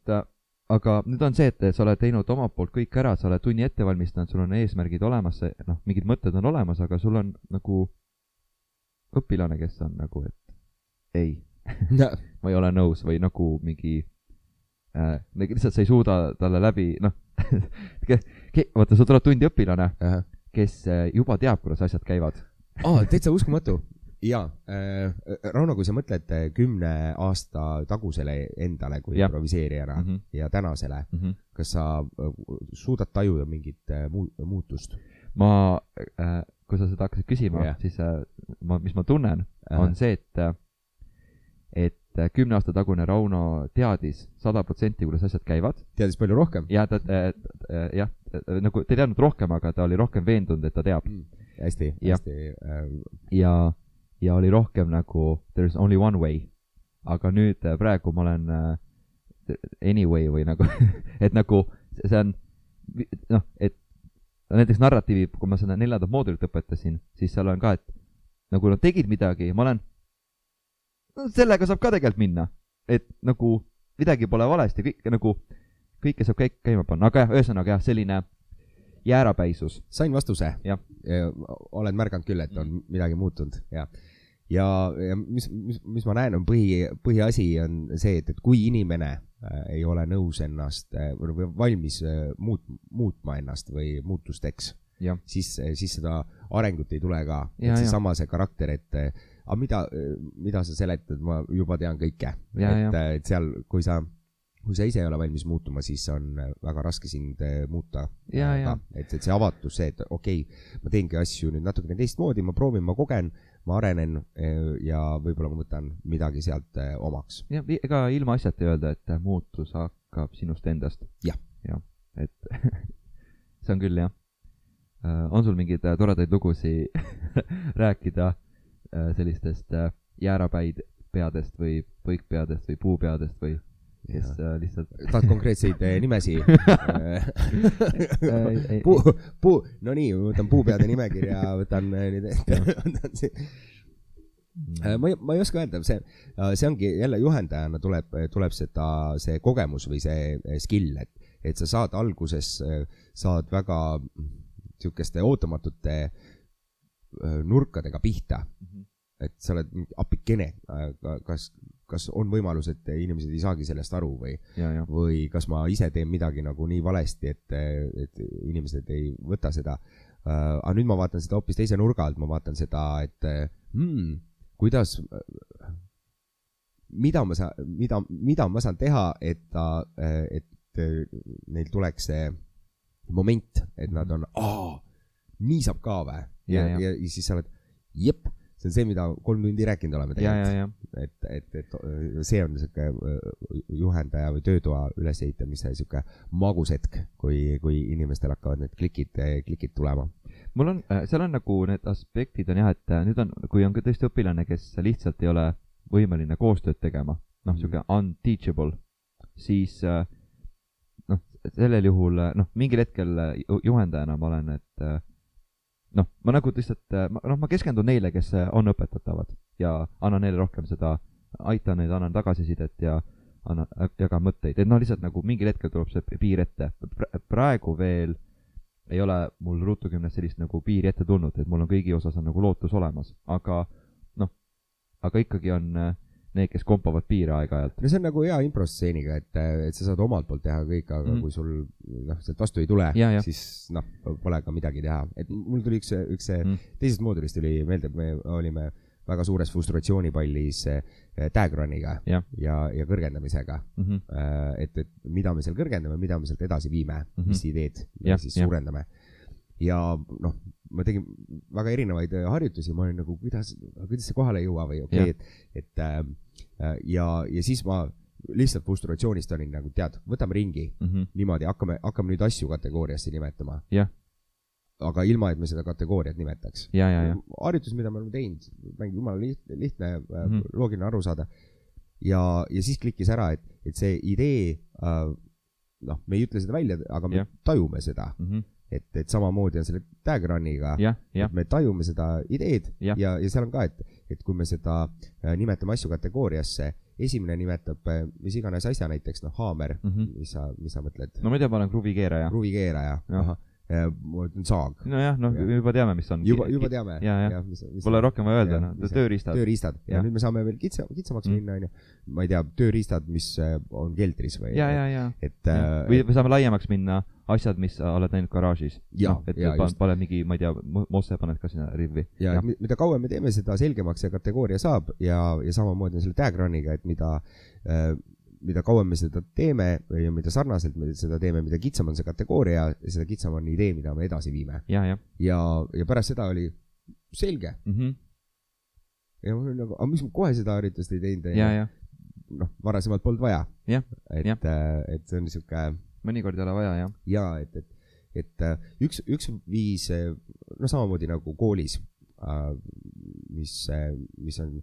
aga nüüd on see, et sa oled teinud omalt poolt kõik ära, sa oled tunni ette valmistanud, sul on eesmärgid olemas, noh, mingid mõtted on olemas, aga sul on nagu õpilane, kes on nagu, et ei, ma ei ole nõus või nagu mingi äh,, lihtsalt sa ei suuda talle läbi, noh, vaata, sul tuleb tundi õpilane, kes äh, juba teab, kuidas asjad käivad. aa, täitsa uskumatu. Jaa äh,, Rauno, kui sa mõtled äh, kümne aasta tagusele endale kui Jah. improviseerijana Mhm. ja tänasele, kas sa äh, suudad tajuda mingit äh, mu- muutust? ma äh,, kui sa seda hakkasid küsima Jah. siis äh, ma, mis ma tunnen, on see, et, et äh, kümne aasta tagune Rauno teadis sada protsenti, kuidas asjad käivad teadis palju rohkem? ja ta äh,, äh, jah, nagu ta ei teadnud rohkem, aga ta oli rohkem veendunud, et ta teab hästi, Jah. hästi äh, ja, ja oli rohkem nagu there is only one way. aga nüüd äh, praegu ma olen äh, anyway või nagu, et nagu see on noh, et näiteks narratiivi, kui ma seda neljandat moodulit õpetasin, siis seal on ka, et nagu nad tegid midagi ja ma olen, no sellega saab ka tegelikult minna, et nagu midagi pole valesti, kõik nagu, kõike saab käik-, käima panna, aga jah, ühesõnaga jah, selline jäärapäisus, sain vastuse. Oled märganud küll, et on midagi muutunud. Ja, ja, ja mis, mis, mis ma näen, on põhi, põhiasi on see, et, et kui inimene äh, ei ole nõus ennast äh, või valmis äh, muut-, muutma ennast või muutusteks, siis, siis seda arengut ei tule ka. Et seesama see karakter, et aga mida, mida sa seletad, ma juba tean kõike. Et, et seal, kui sa, kui sa ise ei ole valmis muutuma, siis on väga raske sind muuta. Et, et see avatus, see, et okei okay,, ma teengi asju nüüd natukene teistmoodi, ma proovin, ma kogen, ma arenen äh, ja võib-olla ma võtan midagi sealt äh, omaks. jah, ega ilmaasjata ei öelda, et muutus hakkab sinust endast. Jah. jah, et see on küll jah. on sul mingeid toredaid lugusid rääkida sellistest jäärapäid peadest või põikpeadest või puupeadest või? Kes äh, lihtsalt tahad konkreetseid äh, nimesi. Ei, puu, puu, no nii, võtan puupeade nimekirja, võtan äh, nüüd ette, mm, ma ei, ma ei oska öelda, see, see ongi jälle juhendajana tuleb, tuleb seda, see kogemus või see äh, skill, et, et sa saad alguses, saad väga niisuguste ootamatute äh, nurkadega pihta, Mhm. et sa oled appikene, kas, kas on võimalus, et inimesed ei saagi sellest aru või, või kas ma ise teen midagi nagu nii valesti, et, et inimesed ei võta seda uh,. aga nüüd ma vaatan seda hoopis teise nurga alt, ma vaatan seda, et hmm, kuidas, mida ma saan, mida, mida ma saan teha, et ta, et neil tuleks see moment, et nad on, aa, nii saab ka või? ja, ja. ja, ja siis sa oled, jep, see on see, mida kolm tundi rääkinud oleme ja, et, et, et see on sihuke öö, juhendaja või töötoa ülesehitamise sihuke magus hetk, kui, kui inimestel hakkavad need klikid, klikid tulema. mul on, seal on nagu need aspektid on jah, et äh, nüüd on, kui on ka tõesti õpilane, kes lihtsalt ei ole võimeline koostööd tegema, noh, sihuke unteachable, siis äh, noh, sellel juhul äh, noh, mingil hetkel äh, ju- juhendajana ma olen, et äh, noh, ma nagu lihtsalt, noh, ma keskendun neile, kes äh, on õpetatavad ja annan neile rohkem seda, aitan neid, annan tagasisidet ja annan, jagan mõtteid, et noh, lihtsalt nagu mingil hetkel tuleb see piir ette. praegu veel ei ole mul Ruutu kümnes sellist nagu piiri ette tulnud, et mul on kõigi osas on nagu lootus olemas, aga noh, aga ikkagi on äh, need, kes kompavad piire aeg-ajalt. no see on nagu hea improstseeniga, et, et sa saad omalt poolt teha kõik, aga mm. -hmm. kui sul noh, sealt vastu ei tule Ja, ja., siis noh, pole ka midagi teha. et mul tuli üks, üks Mm. teisest moodulist tuli meelde, me olime väga suures frustratsioonipallis äh, tag run'iga Jah. ja, ja kõrgendamisega. Mm -hmm. Et, et mida me seal kõrgendame, mida me sealt edasi viime mm. -hmm. mis ideed me siis jah. suurendame. ja noh, ma tegin väga erinevaid äh, harjutusi, ma olin nagu, kuidas, kuidas see kohale ei jõua või okei okay,, et, et äh, äh, ja, ja siis ma lihtsalt frustratsioonist olin nagu tead, võtame ringi Mm -hmm. niimoodi, hakkame, hakkame nüüd asju kategooriasse nimetama. Aga ilma, et me seda kategooriat nimetaks. ja, ja, ja, harjutus, mida me oleme teinud, mäng jumala lihtne, lihtne mm, Mhm. -hmm. loogiline aru saada. ja, ja siis klikkis ära, et, et see idee äh,, noh, me ei ütle seda välja, aga me Jah. tajume seda, mm -hmm. et, et samamoodi on selle jah, et me tajume seda ideed Jah. ja, ja seal on ka, et, et kui me seda äh, nimetame asju kategooriasse, esimene nimetab äh, mis iganes asja, näiteks noh, haamer mm. -hmm. mis sa, mis sa mõtled no ma ei tea, ma olen kruvikeeraja. kruvikeeraja, ahah, ma ütlen saag. nojah, noh, Jah. juba teame, mis on. juba, juba teame. ja, ja, pole rohkem vaja öelda, noh, tööriistad. tööriistad ja, ja nüüd me saame veel kitsa, kitsamaks Mm. minna, onju. ma ei tea, tööriistad, mis äh, on keldris või. ja, ja, ja, et ja. äh, või me saame laiemaks minna, asjad, mis sa oled näinud garaažis. Noh, et jaa, pan- paned mingi, ma ei tea, mosse paned ka sinna rivvi. ja mi- mida kauem me teeme, seda selgemaks see kategooria saab ja, ja samamoodi on selle tag run'iga, et mida äh, mida kauem me seda teeme ja mida sarnaselt me seda teeme, mida kitsam on see kategooria, seda kitsam on idee, mida me edasi viime. ja, jah ja, ja pärast seda oli selge mm. -hmm. ja mul oli nagu, aga miks ma kohe seda harjutust ei teinud, ja, ja, noh, varasemalt polnud vaja. Et jah., et see on niisugune mõnikord ei ole vaja, jah. ja et, et, et äh, üks, üks viis, no samamoodi nagu koolis, mis, mis on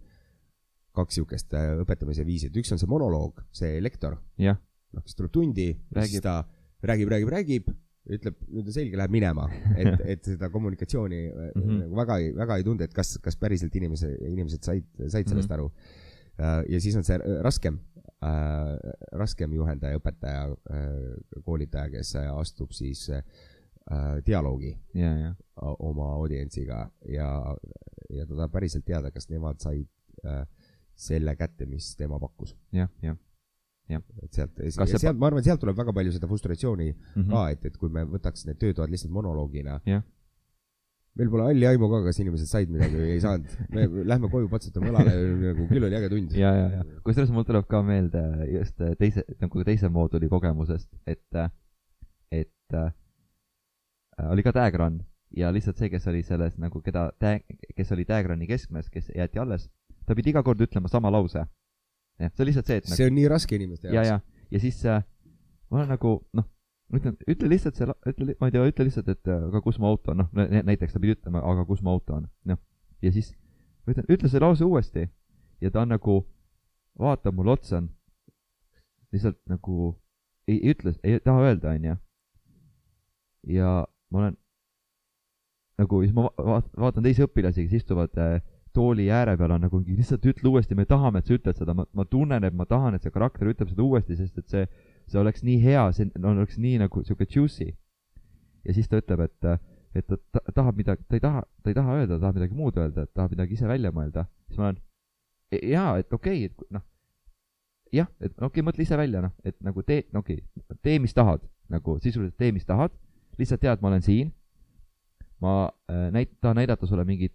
kaks äh, õpetamise viisi, et üks on see monoloog, see lektor, noh, kes tuleb tundi, siis ta räägib, räägib, räägib, ütleb, nüüd on selge, läheb minema, et, et seda kommunikatsiooni mm. -hmm. väga ei, väga ei tunde, et kas, kas päriselt inimese, inimesed said, said sellest mm -hmm. aru. Ja siis on see äh, raskem äh,, raskem juhendaja, õpetaja äh,, koolitaja, kes äh, astub siis äh, dialoogi ja, ja, oma audientsiga ja, ja ta tahab päriselt teada, kas nemad said äh, selle kätte, mis tema pakkus. jah, jah et sealt, ja sealt, ma arvan, sealt tuleb väga palju seda frustratsiooni mm. ka, et, et kui me võtaks need töötoad lihtsalt monoloogina Jah.. Meil pole halli aimu ka, kas inimesed said midagi või ei saanud. me lähme koju, patsutame õlale, nagu küll oli äge tund. ja, ja, ja kusjuures mul tuleb ka meelde just äh, teise, nagu teise mooduli kogemusest, et, et äh, oli ka tag run ja lihtsalt see, kes oli selles nagu, keda tag, kes oli tag run'i keskmes, kes jäeti alles, ta pidi iga kord ütlema sama lause. jah, see on lihtsalt see, et nagu, see on nii raske inimeste ja, jaoks. ja, ja siis äh, ma olen nagu noh, ma ütlen, ütle lihtsalt see, ütle, ma ei tea, ütle lihtsalt, et äh, aga kus mu auto on, noh, näiteks ta pidi ütlema, aga kus mu auto on, noh. ja siis ma ütlen, ütle see lause uuesti ja ta on nagu, vaatab mulle otsa, lihtsalt nagu ei, ei ütle, ei taha öelda, onju. ja ma olen nagu, siis ma va- va- vaatan teisi õpilasi, kes istuvad äh, tooli ääre peal, on nagu lihtsalt ütle uuesti, me tahame, et sa ütled seda, ma, ma tunnen, et ma tahan, et see karakter ütleb seda uuesti, sest et see, see oleks nii hea, see no, oleks nii nagu sihuke juicy. ja siis ta ütleb, et, et ta, ta tahab midagi, ta ei taha, ta ei taha öelda, ta tahab midagi muud öelda, et tahab midagi ise välja mõelda. siis ma olen, jaa, et okei okay,, et noh, jah, et okei okay,, mõtle ise välja, noh, et nagu tee, no okei okay,, tee, mis tahad, nagu sisuliselt tee, mis tahad, lihtsalt tead, ma olen siin. ma äh, näit-, tahan näidata sulle mingit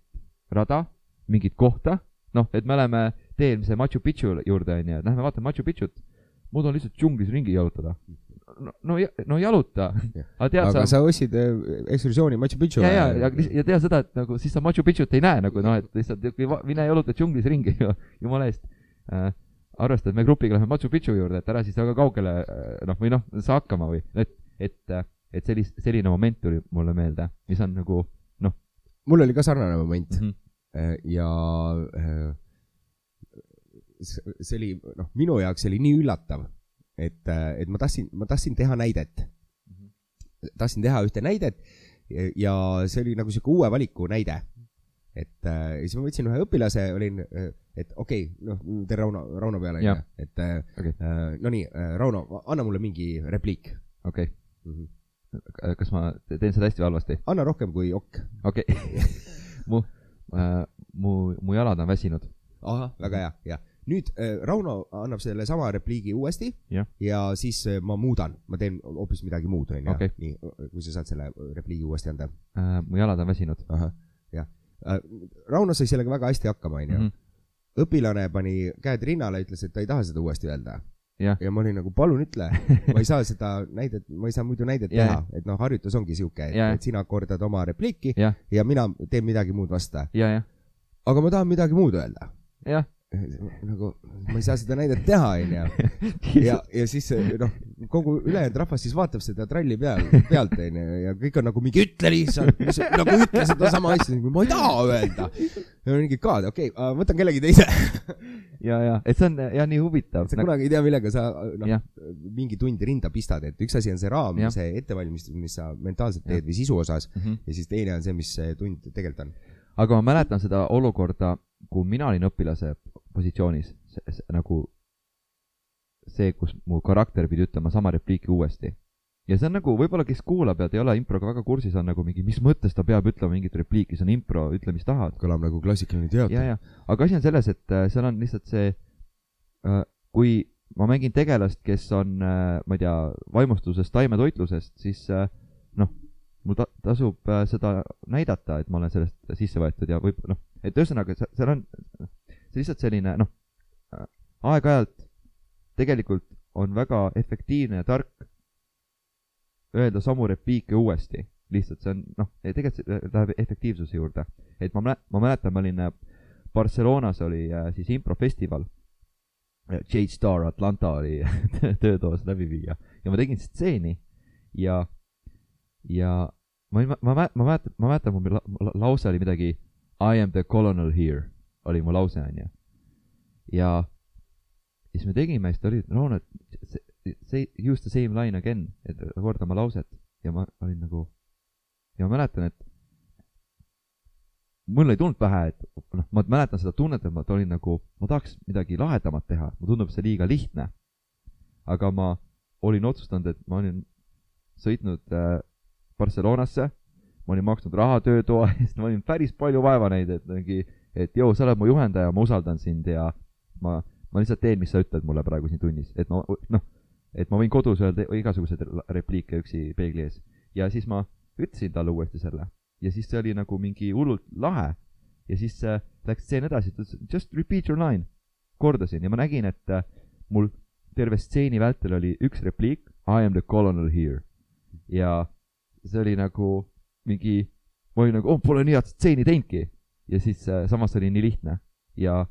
rada, mingit kohta, noh, et me oleme teel see Machu Picchu juurde, onju, lähme vaatame Machu Picchut. Ma tahan lihtsalt džunglis ringi jalutada. no, no, no jaluta, aga tead aga sa sa ostsid äh, ekskursiooni Machu Picchu ja, ja, ja, ja tea seda, et nagu siis sa Machu Picchut ei näe nagu noh, et lihtsalt mine jaluta džunglis ringi ju, jumala eest äh,. arvesta, et me grupiga läheme Machu Picchu juurde, et ära siis väga kaugele äh, noh, või noh, saa hakkama või, et, et, et sellist, selline moment tuli mulle meelde, mis on nagu mul oli ka sarnane moment mm. -hmm. Ja äh, see oli, noh, minu jaoks oli nii üllatav, et, et ma tahtsin, ma tahtsin teha näidet. tahtsin teha ühte näidet ja- ja see oli nagu sihuke uue valiku näide. et äh, siis ma võtsin ühe õpilase, olin, et okei okay,, noh, teen Rauno, Rauno peale, onju, et äh, Okei. äh, no nii, Rauno, anna mulle mingi repliik okei mm. -hmm. okay., kas ma teen seda hästi või halvasti? anna rohkem kui okk. okei okay. mu äh,, mu, mu jalad on väsinud. ahah, väga hea, jah. Nüüd äh, Rauno annab selle sama repliigi uuesti Jah. ja siis äh, ma muudan, ma teen hoopis midagi muud, onju nii, kui sa saad selle repliigi uuesti anda. äh,. mu jalad on väsinud. jah äh,. Rauno sai sellega väga hästi hakkama, onju. Mhm. õpilane pani käed rinnale, ütles, et ta ei taha seda uuesti öelda. Jah. ja ma olin nagu, palun ütle, ma ei saa seda näidet, ma ei saa muidu näidet Jah. teha, et noh, harjutus ongi sihuke, et sina kordad oma repliiki jah, ja mina teen midagi muud vasta. ja, aga ma tahan midagi muud öelda. jah. Nagu ma ei saa seda näidet teha, onju. ja, ja siis noh, kogu ülejäänud rahvas siis vaatab seda tralli peal, pealt onju ja kõik on nagu mingi ütle lihtsalt, nagu ütle sedasama asja, ma ei taha öelda. ja mingi ka, okei okay,, võtan kellegi teise. ja, ja, et see on jah nii huvitav. sa kunagi ei tea, millega sa noh mingi tund rinda pistad, et üks asi on see raam see ettevalmistus, mis sa mentaalselt teed või sisu osas Mm -hmm. ja siis teine on see, mis see tund tegelikult on. aga ma mäletan seda olukorda, kui mina olin õpilase positsioonis, nagu see, kus mu karakter pidi ütlema sama repliiki uuesti. ja see on nagu, võib-olla kes kuulab ja ei ole improga väga kursis, on nagu mingi, mis mõttes ta peab ütlema mingit repliiki, see on impro, ütle, mis tahad. kõlab nagu klassikaline teater. aga asi on selles, et äh, seal on lihtsalt see, kui ma mängin tegelast, kes on, ma ei tea, vaimustusest taimetoitlusest, siis äh, noh, mul ta-, tasub äh, seda näidata, et ma olen sellest sisse võetud ja võib, noh, et ühesõnaga, seal on, see lihtsalt selline, noh, aeg-ajalt tegelikult on väga efektiivne ja tark öelda samu repliike uuesti, lihtsalt see on, noh, tegelikult läheb efektiivsuse juurde. et ma mäletan, ma mäletan, ma olin äh, Barcelonas oli äh, siis improfestival. Jade Star Atlanta oli töötoas läbiviija ja ma tegin stseeni ja, ja ma ma, ma, ma mäletan, ma mäletan, mu la, la, lause oli midagi I am the colonel here oli mu lause onju. ja siis me tegime, siis ta oli, Rauno, see, use the same line again, et korda oma lauset ja ma olin nagu, ja ma mäletan, et mul ei tulnud pähe, et noh, ma mäletan seda tunnet, et ma olin nagu, ma tahaks midagi lahedamat teha, mulle tundub see liiga lihtne. aga ma olin otsustanud, et ma olin sõitnud äh, Barcelonasse, ma olin maksnud raha töötoa eest, ma olin päris palju vaeva näinud, et mingi, et joo, sa oled mu juhendaja, ma usaldan sind ja ma, ma lihtsalt teen, mis sa ütled mulle praegu siin tunnis, et ma noh, et ma võin kodus öelda igasuguseid repliike üksi peegli ees. Ja siis ma ütlesin talle uuesti selle. Ja siis see oli nagu mingi hullult lahe. Ja siis äh, läks stseen edasi, ta ütles just repeat your line. kordasin ja ma nägin, et äh, mul terve stseeni vältel oli üks repliik I am the colonel here. Ja see oli nagu mingi, ma olin nagu, oh, pole nii head stseeni teinudki ja siis äh, samas oli nii lihtne ja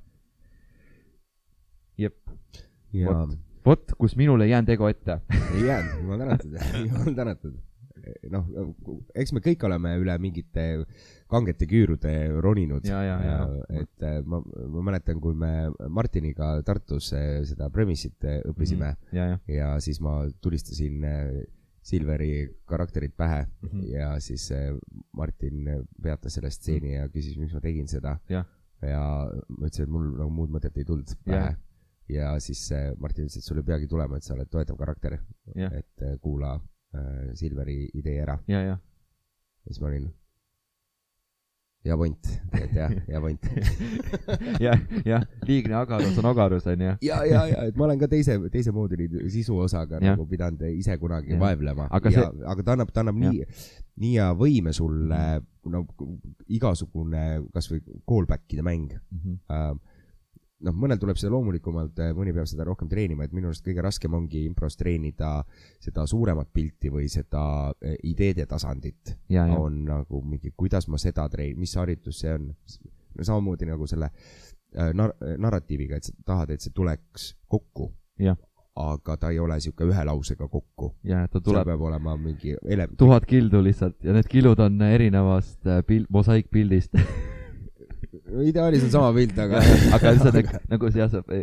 jep, Vot. vot kus minul ei jäänud ego ette. ei jäänud, jumal tänatud, jumal tänatud. noh, eks me kõik oleme üle mingite kangete küürude roninud. ja, et äh, ma, ma mäletan, kui me Martiniga Tartus äh, seda Premise'it äh, õppisime ja, ja, ja siis ma tulistasin äh, Silveri karakterit pähe Mhm. ja siis äh, Martin peatas selle stseeni ja küsis, miks ma tegin seda. Ja ma ütlesin, et mul nagu muud mõtet ei tulnud pähe ja siis äh, Martin ütles, et sul ei peagi tulema, et sa oled toetav karakter. Et äh, kuula äh, Silveri idee ära. ja, ja, ja siis ma olin, hea point, et jah, hea point. ja, jah, liigne agarus on ogarus, onju. ja, ja, ja, et ma olen ka teise, teise mooduli sisu osaga Jah. nagu pidanud ise kunagi Jah. vaevlema. Aga ja, see- aga ta annab, ta annab nii, nii hea võime sulle, no igasugune kasvõi callback'ide mäng. noh, mõnel tuleb see loomulikumalt, mõni peab seda rohkem treenima, et minu arust kõige raskem ongi impros treenida seda suuremat pilti või seda eh, ideede tasandit. on nagu mingi, kuidas ma seda treen-, mis harjutus see on. samamoodi nagu selle äh, nar-, narratiiviga, et sa tahad, et see tuleks kokku. Jah. aga ta ei ole sihuke ühe lausega kokku. ja ta seal tuleb peab olema mingi ele-, tuhat kildu lihtsalt ja need kilud on erinevast äh, pil-, mosaikpildist. ideaalis on sama pilt, aga aga see on nagu, nagu see jah, see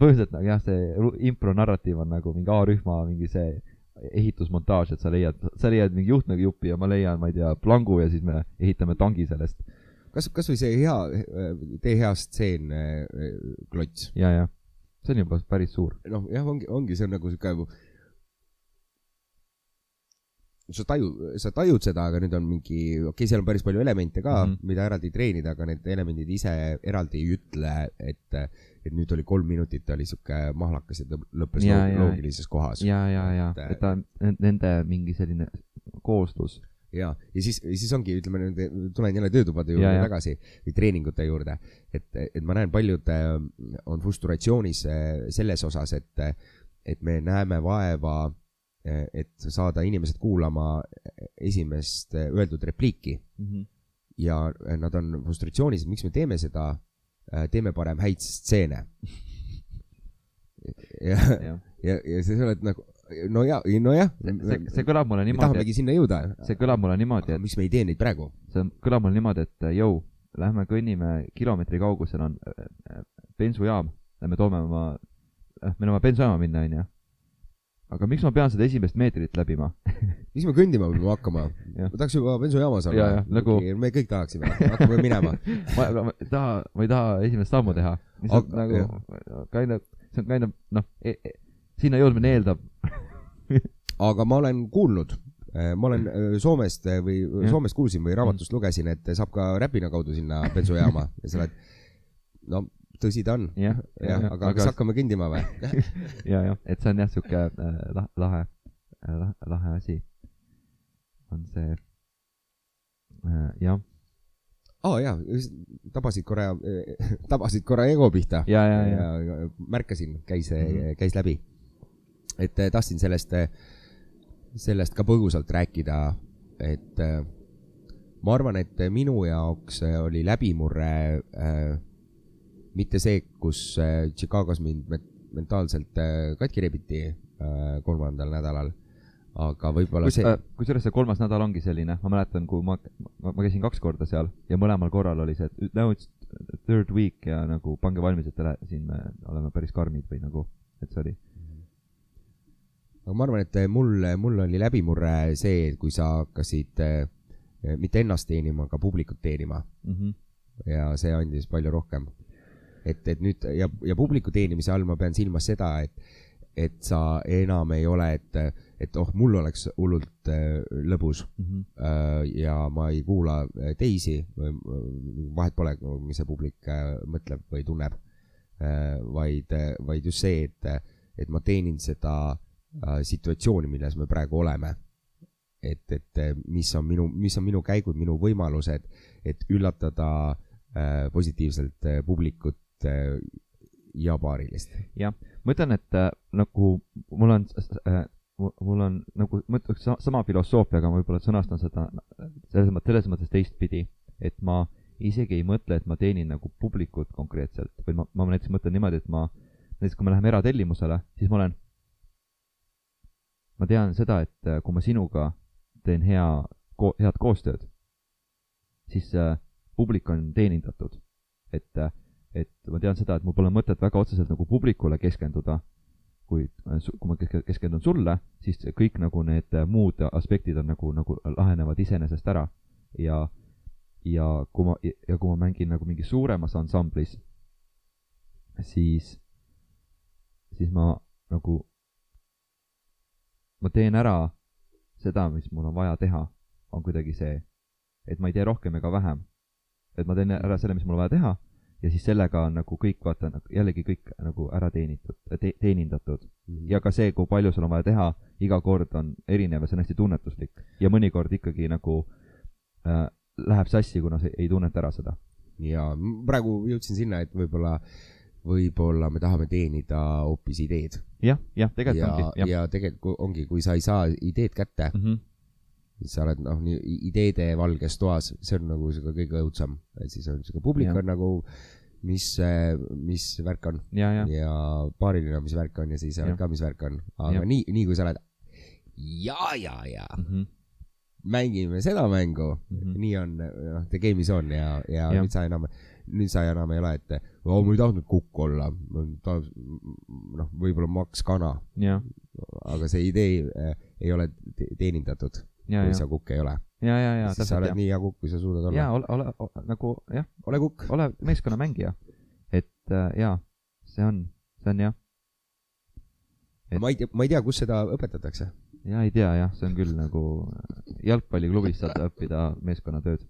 põhiliselt nagu jah, see impro narratiiv on nagu mingi A-rühma mingi see ehitusmontaaž, et sa leiad, sa leiad mingi juhtmejupi ja ma leian, ma ei tea, plangu ja siis me ehitame tangi sellest. kas, kasvõi see hea, tee hea stseen, klots. ja, ja see on juba päris suur. noh, jah, ongi, ongi, see on nagu sihuke sa taju, sa tajud seda, aga nüüd on mingi, okei okay,, seal on päris palju elemente ka mm. -hmm. mida eraldi treenida, aga need elemendid ise eraldi ei ütle, et, et nüüd oli kolm minutit, oli sihuke mahlakas ja lõp- lõppes Ja, loog- ja. loogilises kohas. ja, ja, ja, ja, Et, ta on nende mingi selline kooslus. ja siis, siis ongi, ütleme nüüd, tulen jälle töötubade juurde Ja, ja. tagasi või treeningute juurde, et, et ma näen, paljud äh, on frustratsioonis äh, selles osas, et, et me näeme vaeva, et saada inimesed kuulama esimest äh, öeldud repliiki ja nad on frustratsioonis, et miks me teeme seda, teeme parem häid stseene. ja, jah, ja, ja sa oled nagu, no ja, nojah, see, see kõlab mulle niimoodi, tahamegi sinna jõuda. see kõlab mulle niimoodi, et miks me ei tee neid praegu? see kõlab mulle niimoodi, et jõu, lähme kõnnime kilomeetri kaugusel on bensujaam, lähme toome oma, on vaja bensujaama minna, onju. Aga miks ma pean seda esimest meetrit läbima? miks me kõndima peame hakkama? Ma tahaks juba bensujaamas Ja, olla ja,. nagu- me kõik tahaksime, hakkame minema. ma, ma ei taha, ma ei taha esimest sammu teha. Aga- nagu, kind of, see on kind of, noh, sinna jõudmine eeldab, aga ma olen kuulnud, ma olen öö, Soomest äh, või Jah. Soomest kuulsin või raamatust lugesin, et saab ka Räpina kaudu sinna bensujaama ja sa oled, no tõsi ta on, jah, jah, aga kas hakkame kõndima või? ja, jah, et see on jah, sihuke äh, lah- lahe äh,, lahe, lahe asi on see äh,, jah, aa oh, jaa, tabasid korra, tabasid korra ego pihta ja, ja, ja, ja märkasin, käis mm. -hmm. käis läbi. et tahtsin sellest, sellest ka põgusalt rääkida, et ma arvan, et minu jaoks oli läbimurre äh, mitte see, kus äh, Chicagos mind me- mentaalselt äh, katki rebiti äh, kolmandal nädalal, aga võib-olla see, äh, kusjuures see kolmas nädal ongi selline, ma mäletan, kui ma, ma, ma käisin kaks korda seal ja mõlemal korral oli see, et now it's third week ja nagu pange valmis, et te lä- siin me oleme päris karmid või nagu, et see oli, aga ma arvan, et mul, mul oli läbimurre see, kui sa hakkasid mitte ennast teenima, aga publikut teenima mm. -hmm. ja see andis palju rohkem. et, et nüüd ja, ja publiku teenimise all ma pean silmas seda, et, et sa enam ei ole, et, et oh, mul oleks hullult äh, lõbus Mm -hmm. äh, ja ma ei kuula äh, teisi, vahet pole, mis see publik äh, mõtleb või tunneb äh,, vaid, vaid just see, et, et ma teenin seda äh, situatsiooni, milles me praegu oleme. et, et äh, mis on minu, mis on minu käigud, minu võimalused, et üllatada äh, positiivselt äh, publikut äh, ja paarilist. ma ütlen, et äh, nagu mul on äh,, mul on nagu, ma ütleks sa- sama filosoofia, aga ma võib-olla sõnastan seda selles mõttes, selles mõttes teistpidi, et ma isegi ei mõtle, et ma teenin nagu publikut konkreetselt, vaid ma, ma näiteks mõtlen niimoodi, et ma, näiteks kui me läheme eratellimusele, siis ma olen, ma tean seda, et äh, kui ma sinuga teen hea ko-, head koostööd, siis äh, publik on teenindatud. et, et ma tean seda, et mul pole mõtet väga otseselt nagu publikule keskenduda, kuid äh, kui ma keske- keskendun sulle, siis kõik nagu need äh, muud aspektid on nagu, nagu lahenevad iseenesest ära ja ja kui ma, ja kui ma mängin nagu mingis suuremas ansamblis, siis, siis ma nagu, ma teen ära seda, mis mul on vaja teha, on kuidagi see, et ma ei tee rohkem ega vähem. et ma teen ära selle, mis mul on vaja teha ja siis sellega on nagu kõik, vaata nagu jällegi kõik nagu ära teenitud te,, teenindatud ja ka see, kui palju sul on vaja teha, iga kord on erinev ja see on hästi tunnetuslik ja mõnikord ikkagi nagu äh, läheb sassi, kuna sa ei tunneta ära seda. ja praegu jõudsin sinna, et võib-olla, võib-olla me tahame teenida hoopis ideed. jah, jah, tegelikult ja ongi, ja tegelikult ongi, kui sa ei saa ideed kätte, Mm -hmm. Siis sa oled noh, nii ideede valges toas, see on nagu sihuke kõige õudsem, et siis on sihuke publik on nagu, mis, mis värk on ja, ja, ja paariline on, mis värk on ja siis sa oled ka, mis värk on, aga Jah. nii, nii kui sa oled ja, ja, ja mm. -hmm. mängime seda mängu Mm -hmm. nii on, noh, the game is on ja, ja Jah. nüüd sa enam, nüüd sa enam ei ole, et oo, ma ei tahtnud kukk olla, noh, võib-olla maks kana, ja, aga see idee äh, ei ole te- teenindatud, ja, kui ja, sa kukk ei ole. ja, ja, ja siis sa oled jah. nii hea kukk, kui sa suudad olla ja. ole, ole nagu jah, ole kukk. ole meeskonnamängija. et äh, jaa, see on, see on jah, et- ma ei tea, ma ei tea, kus seda õpetatakse. ja ei tea jah, see on küll nagu jalgpalliklubis saad õppida meeskonnatööd.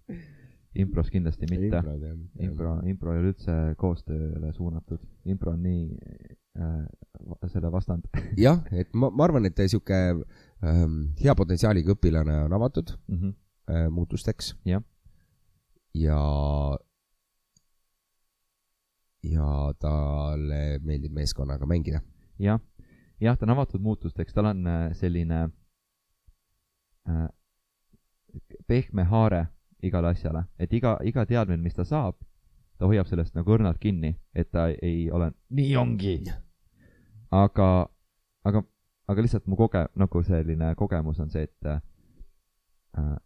impros kindlasti mitte. impro, impro ei ole üldse koostööle suunatud, impro on nii äh, selle vastand. jah, et ma, ma arvan, et sihuke ähm, hea potentsiaaliga õpilane on avatud mm. -hmm. muutusteks. Jah. ja, ja talle meeldib meeskonnaga mängida. jah, jah, ta on avatud muutusteks, tal on äh, selline äh, pehme haare igale asjale, et iga, iga teadmine, mis ta saab, ta hoiab sellest nagu õrnalt kinni, et ta ei ole nii ongi. aga, aga, aga lihtsalt mu koge-, nagu selline kogemus on see, et äh,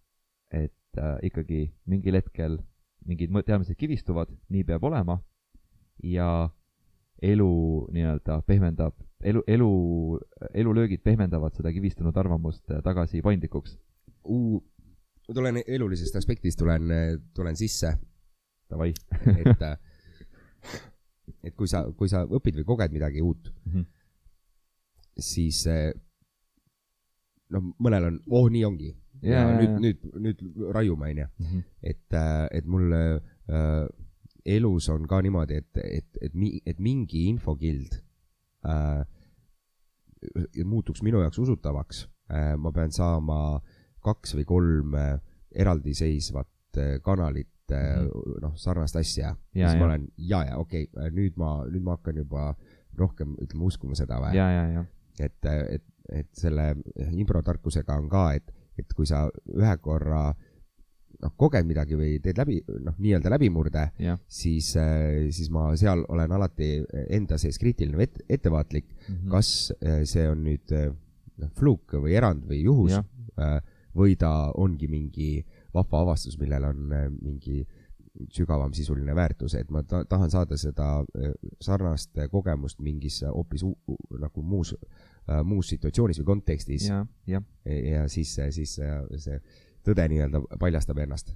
et äh, ikkagi mingil hetkel mingid teadmised kivistuvad, nii peab olema ja elu nii-öelda pehmendab, elu, elu, elulöögid pehmendavad seda kivistunud arvamust äh, tagasi paindlikuks. ma tulen elulisest aspektist, tulen, tulen sisse, Davai. et, et kui sa, kui sa õpid või koged midagi uut, Mhm. Siis eh, noh, mõnel on, oh nii ongi. ja, ja nüüd, nüüd, nüüd raiume, onju. et, et mul äh, elus on ka niimoodi, et, et, et, et mingi infokild äh, muutuks minu jaoks usutavaks äh,, ma pean saama kaks või kolm äh, eraldiseisvat äh, kanalit äh, noh, sarnast asja. Ja, siis ma olen ja, ja okei okay,, nüüd ma, nüüd ma hakkan juba rohkem, ütleme, uskuma seda või et, et, et selle improtarkusega on ka, et, et kui sa ühe korra noh, koged midagi või teed läbi, noh, nii-öelda läbimurde, siis, siis ma seal olen alati enda sees kriitiline või et, ettevaatlik, Mhm. kas eh, see on nüüd eh, noh, fluuk või erand või juhus Jah. äh, või ta ongi mingi vahva avastus, millel on mingi sügavam sisuline väärtus, et ma ta tahan saada seda sarnast kogemust mingis hoopis nagu muus, muus situatsioonis või kontekstis ja, ja, jah, ja siis, siis see, see tõde nii-öelda paljastab ennast.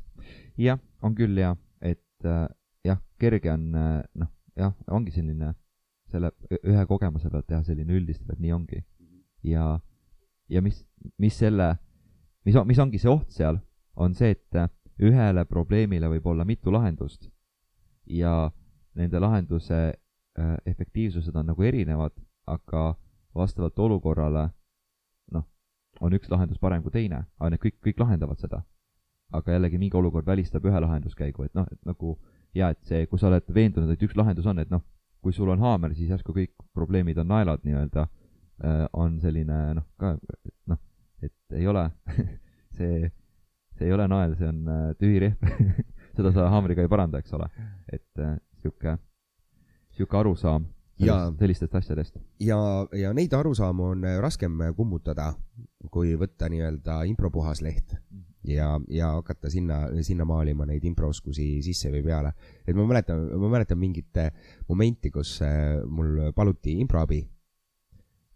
jah, on küll ja, et äh, jah, kerge on äh, noh, jah, ongi selline selle ühe kogemuse pealt teha selline üldistav, et nii ongi. ja, ja mis, mis selle, mis, mis ongi see oht seal, on see, et äh, ühele probleemile võib olla mitu lahendust ja nende lahenduse äh, efektiivsused on nagu erinevad, aga vastavalt olukorrale noh, on üks lahendus parem kui teine, aga need kõik, kõik lahendavad seda. aga jällegi mingi olukord välistab ühe lahenduskäigu, et noh, et nagu ja et see, kui sa oled veendunud, et üks lahendus on, et noh, kui sul on haamer, siis järsku kõik probleemid on naelad nii-öelda, on selline noh, ka noh, et ei ole see, see ei ole nael, see on äh, tühi rehv. seda sa haamriga ei paranda, eks ole. et äh, sihuke, sihuke arusaam Jaa. sellistest asjadest. ja, ja neid arusaamu on äh, raskem kummutada, kui võtta nii-öelda impropuhas leht ja, ja hakata sinna, sinna maalima neid improoskusi sisse või peale. et ma mäletan, ma mäletan mingit äh, momenti, kus äh, mul paluti improabi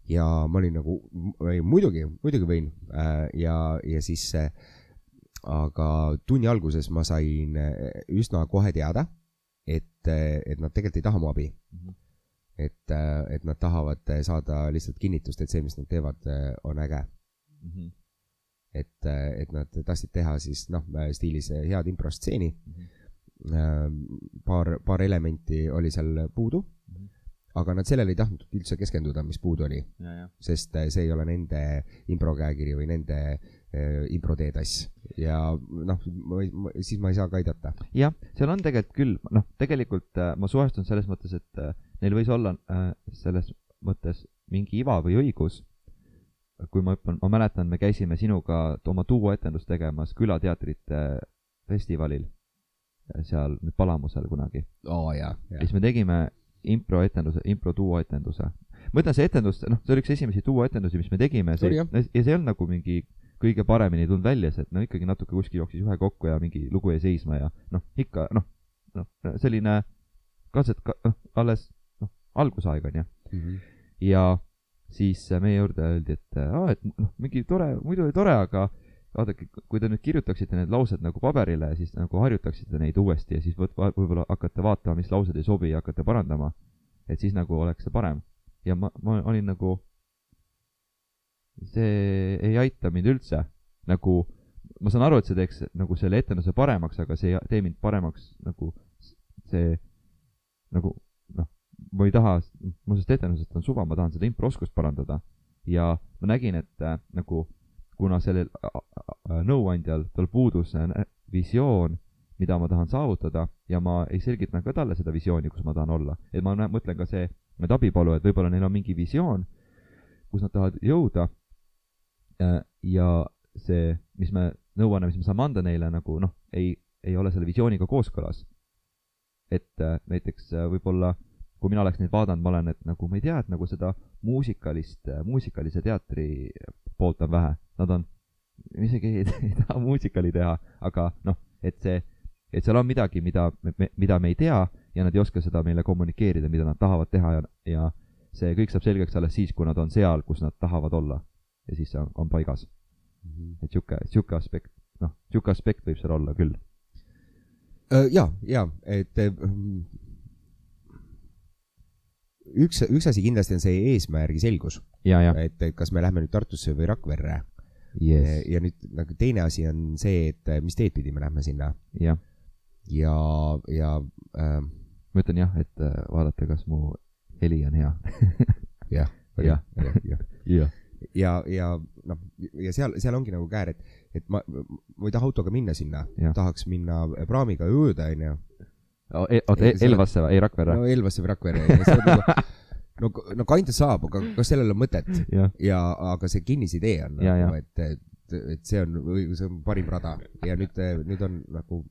ja ma olin nagu, muidugi, muidugi võin äh, ja, ja siis äh, aga tunni alguses ma sain äh, üsna kohe teada, et, et nad tegelikult ei taha mu abi et, et nad tahavad äh, saada lihtsalt kinnitust, et see, mis nad teevad, on äge. et, et nad tahtsid teha siis noh, stiilis äh, head improstseeni. paar, paar elementi oli seal puudu, aga nad sellele ei tahtnud üldse keskenduda, mis puudu oli, sest äh, see ei ole nende improkäekiri või nende äh, improteetass ja noh, siis ma ei saa ka aidata. jah, seal on tegelikult küll, noh, tegelikult äh, ma suhestun selles mõttes, et äh, neil võis olla äh, selles mõttes mingi iva või õigus. kui ma hüppan, ma mäletan, me käisime sinuga oma duoetendust tegemas Külateatrite festivalil, seal nüüd Palamusel kunagi. oo jaa, ja siis me tegime improetenduse, impro-duoetenduse. ma ütlen, see etendus, noh, see oli üks esimesi duoetendusi, mis me tegime, see ja see ei olnud nagu mingi kõige paremini tulnud välja, see, et no ikkagi natuke kuskil jooksis ühe kokku ja mingi lugu jäi seisma ja noh, ikka noh, noh, selline katset ka,, noh, alles algusaeg on ju. ja siis äh, meie juurde öeldi, et aa, et noh, mingi tore, muidu oli tore, aga vaadake, kui te nüüd kirjutaksite need laused nagu paberile, siis nagu harjutaksite neid uuesti ja siis võt-, võib-olla hakkate vaatama, mis laused ei sobi ja hakkate parandama. et siis nagu oleks see parem. ja ma, ma olin nagu, see ei aita mind üldse. nagu, ma saan aru, et see teeks nagu selle etenduse paremaks, aga see ei tee mind paremaks nagu see nagu ma ei taha, mul sellest etendusest on suva, ma tahan seda improoskust parandada ja ma nägin, et äh, nagu kuna sellel ä- ä- nõuandjal, tal puudus äh, visioon, mida ma tahan saavutada ja ma ei selgitanud ka talle seda visiooni, kus ma tahan olla. et ma nä- mõtlen ka see, need abipalujad, võib-olla neil on mingi visioon, kus nad tahavad jõuda. ja see, mis me nõuanne, mis me saame anda neile nagu noh, ei, ei ole selle visiooniga kooskõlas. et äh, näiteks äh, võib-olla kui mina oleks neid vaadanud, ma olen, et nagu ma ei tea, et nagu seda muusikalist, muusikalise teatri poolt on vähe, nad on, isegi ei, ei taha muusikali teha, aga noh, et see, et seal on midagi, mida, mida me ei tea ja nad ei oska seda meile kommunikeerida, mida nad tahavad teha ja, ja see kõik saab selgeks alles siis, kui nad on seal, kus nad tahavad olla. ja siis see on, on paigas, et sihuke, sihuke aspekt, noh, sihuke aspekt võib seal olla küll. ja, ja, et mm, üks, üks asi kindlasti on see eesmärgi selgus, ja, ja, et et kas me lähme nüüd Tartusse või Rakverre. Yes., ja nüüd nagu teine asi on see, et mis teed pidi me lähme sinna. Jah, ja, ja äh, ma ütlen jah, et äh, vaadata, kas mu heli on hea. jah, Jah. jah, jah. Ja, ja noh, ja seal, seal ongi nagu käär, et, et ma, ma ei taha autoga minna sinna. Tahaks minna praamiga ööda, onju. oota, Ei, see- Elvasse või, ei Rakverre no Elvasse või Rakverre, no, no kandja saab, aga kas sellel on mõtet? Jah, ja, aga see kinnisidee on Ja, nagu, et, et, et see on, see on parim rada. Ja nüüd, nüüd on nagu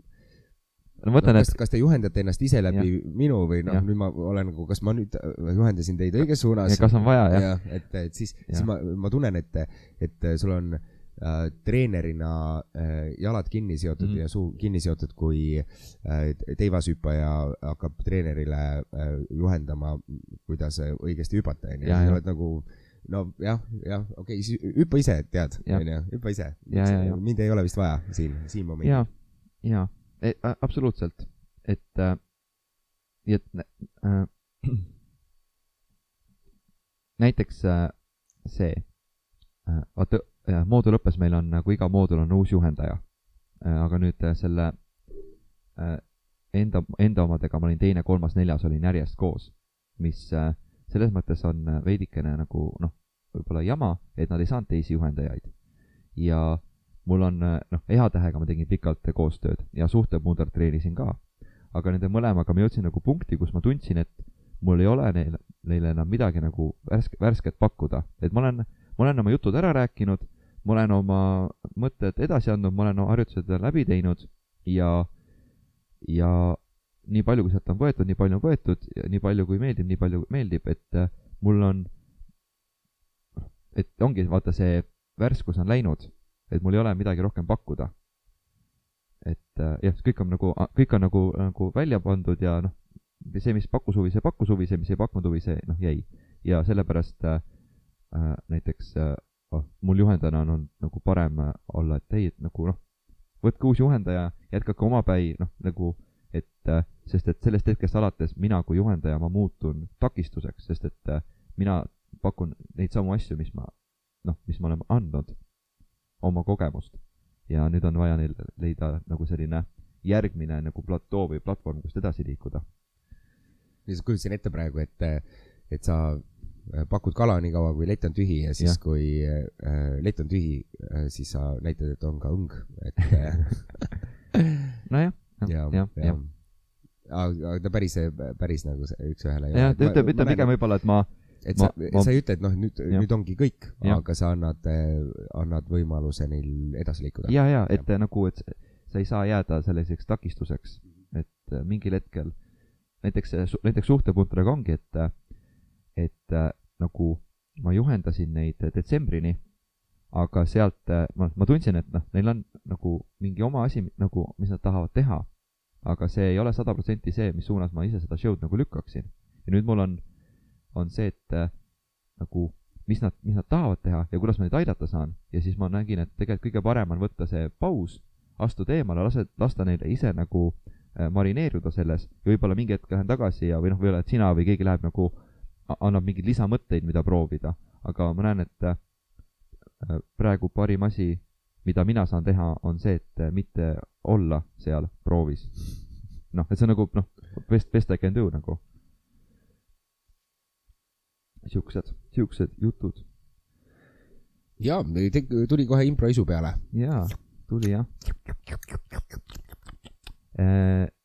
no ma ütlen, kas, et kas te juhendate ennast ise läbi ja. minu või noh nüüd ma olen nagu, kas ma nüüd juhendasin teid õiges suunas? Ja kas on vaja jah, jah, et, et siis, siis ma, ma tunnen, et, et sul on äh, treenerina äh, jalad kinni seotud mm. -hmm. ja suu kinni seotud, kui äh, teivashüppaja hakkab treenerile äh, juhendama, kuidas äh, õigesti hüpata, onju. Sa oled nagu nojah, jah, okei okay,, siis hüppa ise, tead, onju, hüppa ise. Mind ei ole vist vaja siin, siin momendil. ja, ja, absoluutselt, et äh, et äh, näiteks äh, see äh,, vaata äh, moodulõppes meil on nagu iga moodul on uus juhendaja. Äh,, aga nüüd äh, selle enda, enda omadega ma olin teine, kolmas, neljas olin järjest koos, mis selles mõttes on veidikene nagu noh, võib-olla jama, et nad ei saanud teisi juhendajaid. Ja mul on noh, EH-tähega ma tegin pikalt koostööd ja suhtemuudelt treenisin ka. aga nende mõlemaga ma jõudsin nagu punkti, kus ma tundsin, et mul ei ole neile, neile enam midagi nagu värske, värsket pakkuda, et ma olen, ma olen oma jutud ära rääkinud, ma olen oma mõtted edasi andnud, ma olen harjutused läbi teinud ja, ja nii palju, kui sealt on võetud, nii palju on võetud nii palju, kui meeldib, nii palju meeldib, et äh, mul on, et ongi vaata see värskus on läinud, et mul ei ole midagi rohkem pakkuda. et äh, jah, kõik on nagu, kõik on nagu, nagu välja pandud ja noh, see, mis pakkus huvi, see pakkus huvi, see, mis ei pakkunud huvi, see noh, jäi. ja sellepärast äh, äh, näiteks äh, mul juhendajana on, on nagu parem äh, olla, et ei, et nagu noh, võtke uus juhendaja, jätkake omapäi, noh nagu, et äh, sest et sellest hetkest alates mina kui juhendaja, ma muutun takistuseks, sest et äh, mina pakun neid samu asju, mis ma noh, mis ma olen andnud, oma kogemust. ja nüüd on vaja neil leida nagu selline järgmine nagu platoo või platvorm, kust edasi liikuda. lihtsalt kujutasin ette praegu, et, et sa pakud kala nii kaua, kui lett on tühi ja siis, kui äh, lett on tühi, siis sa näitad, et on ka õng, et äh, nojah, ja, jah, ja, jah, jah. aga aga ta päris, päris nagu üks-ühele jah, ta ütleb, ütleb pigem võib-olla, et ma et sa ma-, ma- sa ei ütle, et noh, nüüd, nüüd ongi kõik, aga sa annad, annad võimaluse neil edasi liikuda. ja, ja et äh, nagu, et sa ei saa jääda selliseks takistuseks, et äh, mingil hetkel näiteks, näiteks suhtepuntradega ongi, et, et äh, nagu ma juhendasin neid detsembrini, aga sealt äh, ma, ma tundsin, et noh, neil on nagu mingi oma asi nagu, mis nad tahavad teha, aga see ei ole sada protsenti see, mis suunas ma ise seda show'd nagu lükkaksin. ja nüüd mul on, on see, et äh, nagu mis nad, mis nad tahavad teha ja kuidas ma neid aidata saan. Ja siis ma nägin, et tegelikult kõige parem on võtta see paus, astuda eemale, lase, lasta neile ise nagu äh, marineeruda selles. Ja võib-olla mingi hetk lähen tagasi ja, või noh, või-olla, et sina või keegi läheb nagu, annab mingeid lisamõtteid, mida proovida, aga ma näen, et äh, praegu parim asi, mida mina saan teha, on see, et äh, mitte olla seal proovis. noh, et see on nagu noh, best, best I can do nagu. siuksed, siuksed jutud ja tuli kohe improisu peale. jaa, tuli jah.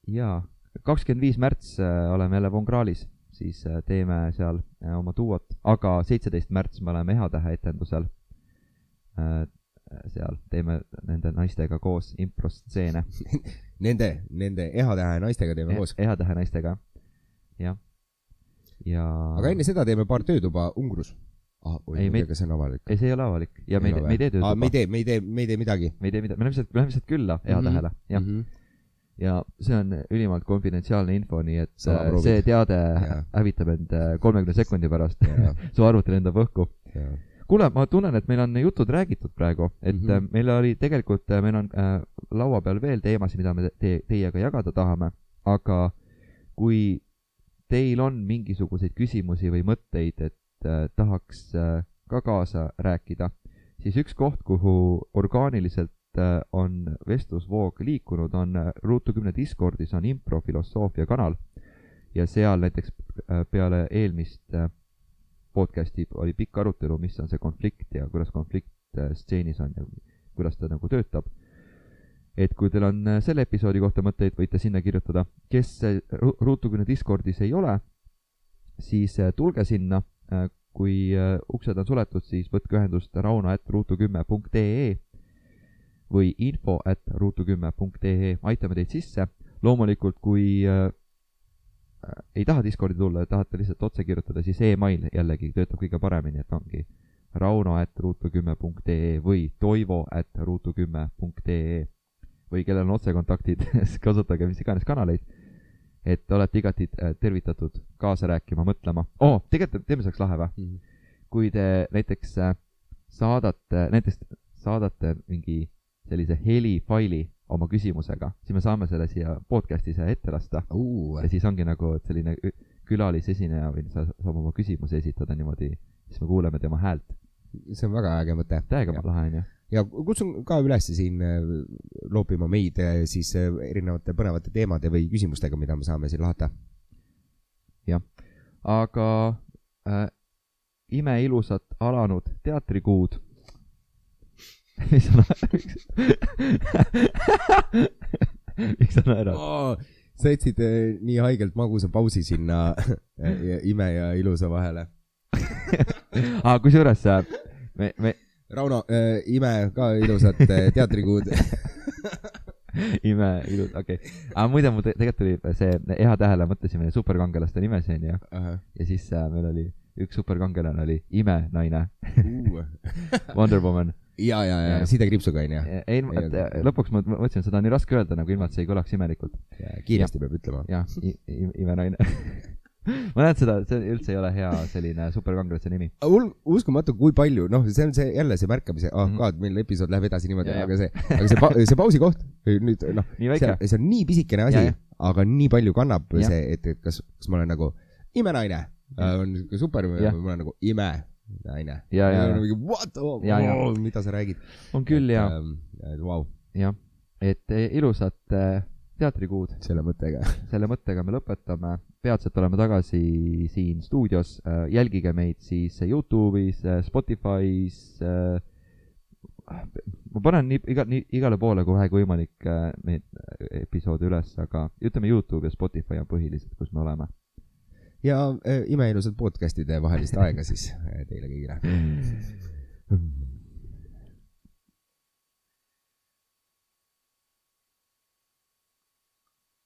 jaa, kakskümmend viis märts äh, oleme jälle Von Krahlis, siis äh, teeme seal äh, oma duot, aga seitseteist märts me oleme Ehatähe etendusel. seal teeme nende naistega koos improstseene. Nende, nende ehatähe naistega teeme koos. Ehatähe naistega, jah. ja. aga enne seda teeme paar töötuba Ungrus ah,. oi, Ei, me- ei tea, kas see on avalik. ei, see ei ole avalik ja me ei tee, me ei tee tööd aa, me ei tee, me ei tee, me ei tee midagi. me ei tee midagi, me läheme lihtsalt, me läheme lihtsalt külla Ehatähele, jah. Mhm. Ja see on ülimalt konfidentsiaalne info, nii et äh, Salaproovid. see teade Jaa. hävitab end äh, kolmekümne sekundi pärast su arvuti lendab õhku. kuule, ma tunnen, et meil on jutud räägitud praegu, et mm. -hmm. meil oli tegelikult, meil on äh, laua peal veel teemasid, mida me te teiega jagada tahame, aga kui teil on mingisuguseid küsimusi või mõtteid, et äh, tahaks äh, ka kaasa rääkida, siis üks koht, kuhu orgaaniliselt äh, on vestlusvoog liikunud, on äh, Ruutu kümne Discordis on improfilosoofia kanal ja seal näiteks äh, peale eelmist äh, podcast'i oli pikk arutelu, mis on see konflikt ja kuidas konflikt äh, stseenis on ja kuidas ta nagu töötab. et kui teil on äh, selle episoodi kohta mõtteid, võite sinna kirjutada. kes äh, Ru- Ruutu kümne Discordis ei ole, siis äh, tulge sinna. kui äh, uksed on suletud, siis võtke ühendust rauno.ruutu10.ee või info at ruutu10.ee, aitame teid sisse. loomulikult, kui äh, ei taha Discordi tulla ja tahate lihtsalt otse kirjutada, siis email jällegi töötab kõige paremini, et ongi rauno at ruutu10.ee või toivo at ruutu10.ee või kellel on otsekontaktid, kasutage mis iganes kanaleid. et olete igati äh, tervitatud kaasa rääkima, mõtlema oh,. tegelikult teeme selleks lahe või? kui te näiteks äh, saadate, näiteks saadate mingi sellise helifaili oma küsimusega, siis me saame selle siia podcast'i siia ette lasta ja siis ongi nagu et selline külalisesineja või sa saab oma küsimuse esitada niimoodi, siis me kuuleme tema häält. see on väga äge mõte. täiega lahe onju. ja kutsun ka üles siin äh, loopima meid äh, siis äh, erinevate põnevate teemade või küsimustega, mida me saame siin lahata. aga äh, imeilusat alanud teatrikuud. Mis sa naerad? miks sa naerad? sa jätsid äh, nii haigelt magusa pausi sinna äh, ime ja ilusa vahele. aa, kusjuures me, me, Rauno äh,, ime ka ilusat teatrikuud. imeilus, okei okay.. aga muide, mul te- tegelikult tuli see hea tähele, mõtlesime superkangelaste nimesi onju ja siis äh, meil oli üks superkangelane oli imenaine, Wonder Woman. ja, ja, ja Jah. sidekriipsuga onju. ei, lõpuks ma mõtlesin, seda on nii raske öelda nagu ilma, et see ei kõlaks imelikult. kiiresti peab ütlema. jah, imenaine. ma näen seda, see üldse ei ole hea selline superkangelase nimi. mul uskumatu, kui palju, noh, see on see jälle see märkamise, ah Mhm. oh,, god, meil episood läheb edasi niimoodi, Ja, ja. aga see, aga see, see pausi koht, nüüd noh, see on nii pisikene asi Ja, ja., aga nii palju kannab Ja. see, et, et kas, kas ma olen nagu imenaine, on siuke super või Ja. ma olen nagu imenaine. Ja, ja, ja. mingi what oh,, Ja, ja. oh, mida sa räägid. on küll ja, Vau, jah, et eh, ilusat eh, teatrikuud selle mõttega. selle mõttega me lõpetame, peatselt oleme tagasi siin stuudios, jälgige meid siis Youtube'is, Spotify's, ma panen nii iga, nii igale poole, kui vähegi võimalik äh, neid episoode üles, aga ütleme Youtube ja Spotify on põhilised, kus me oleme ja eh, imeilusat podcast'ide vahelist aega siis eh, teile kõigile. Mm.. mm.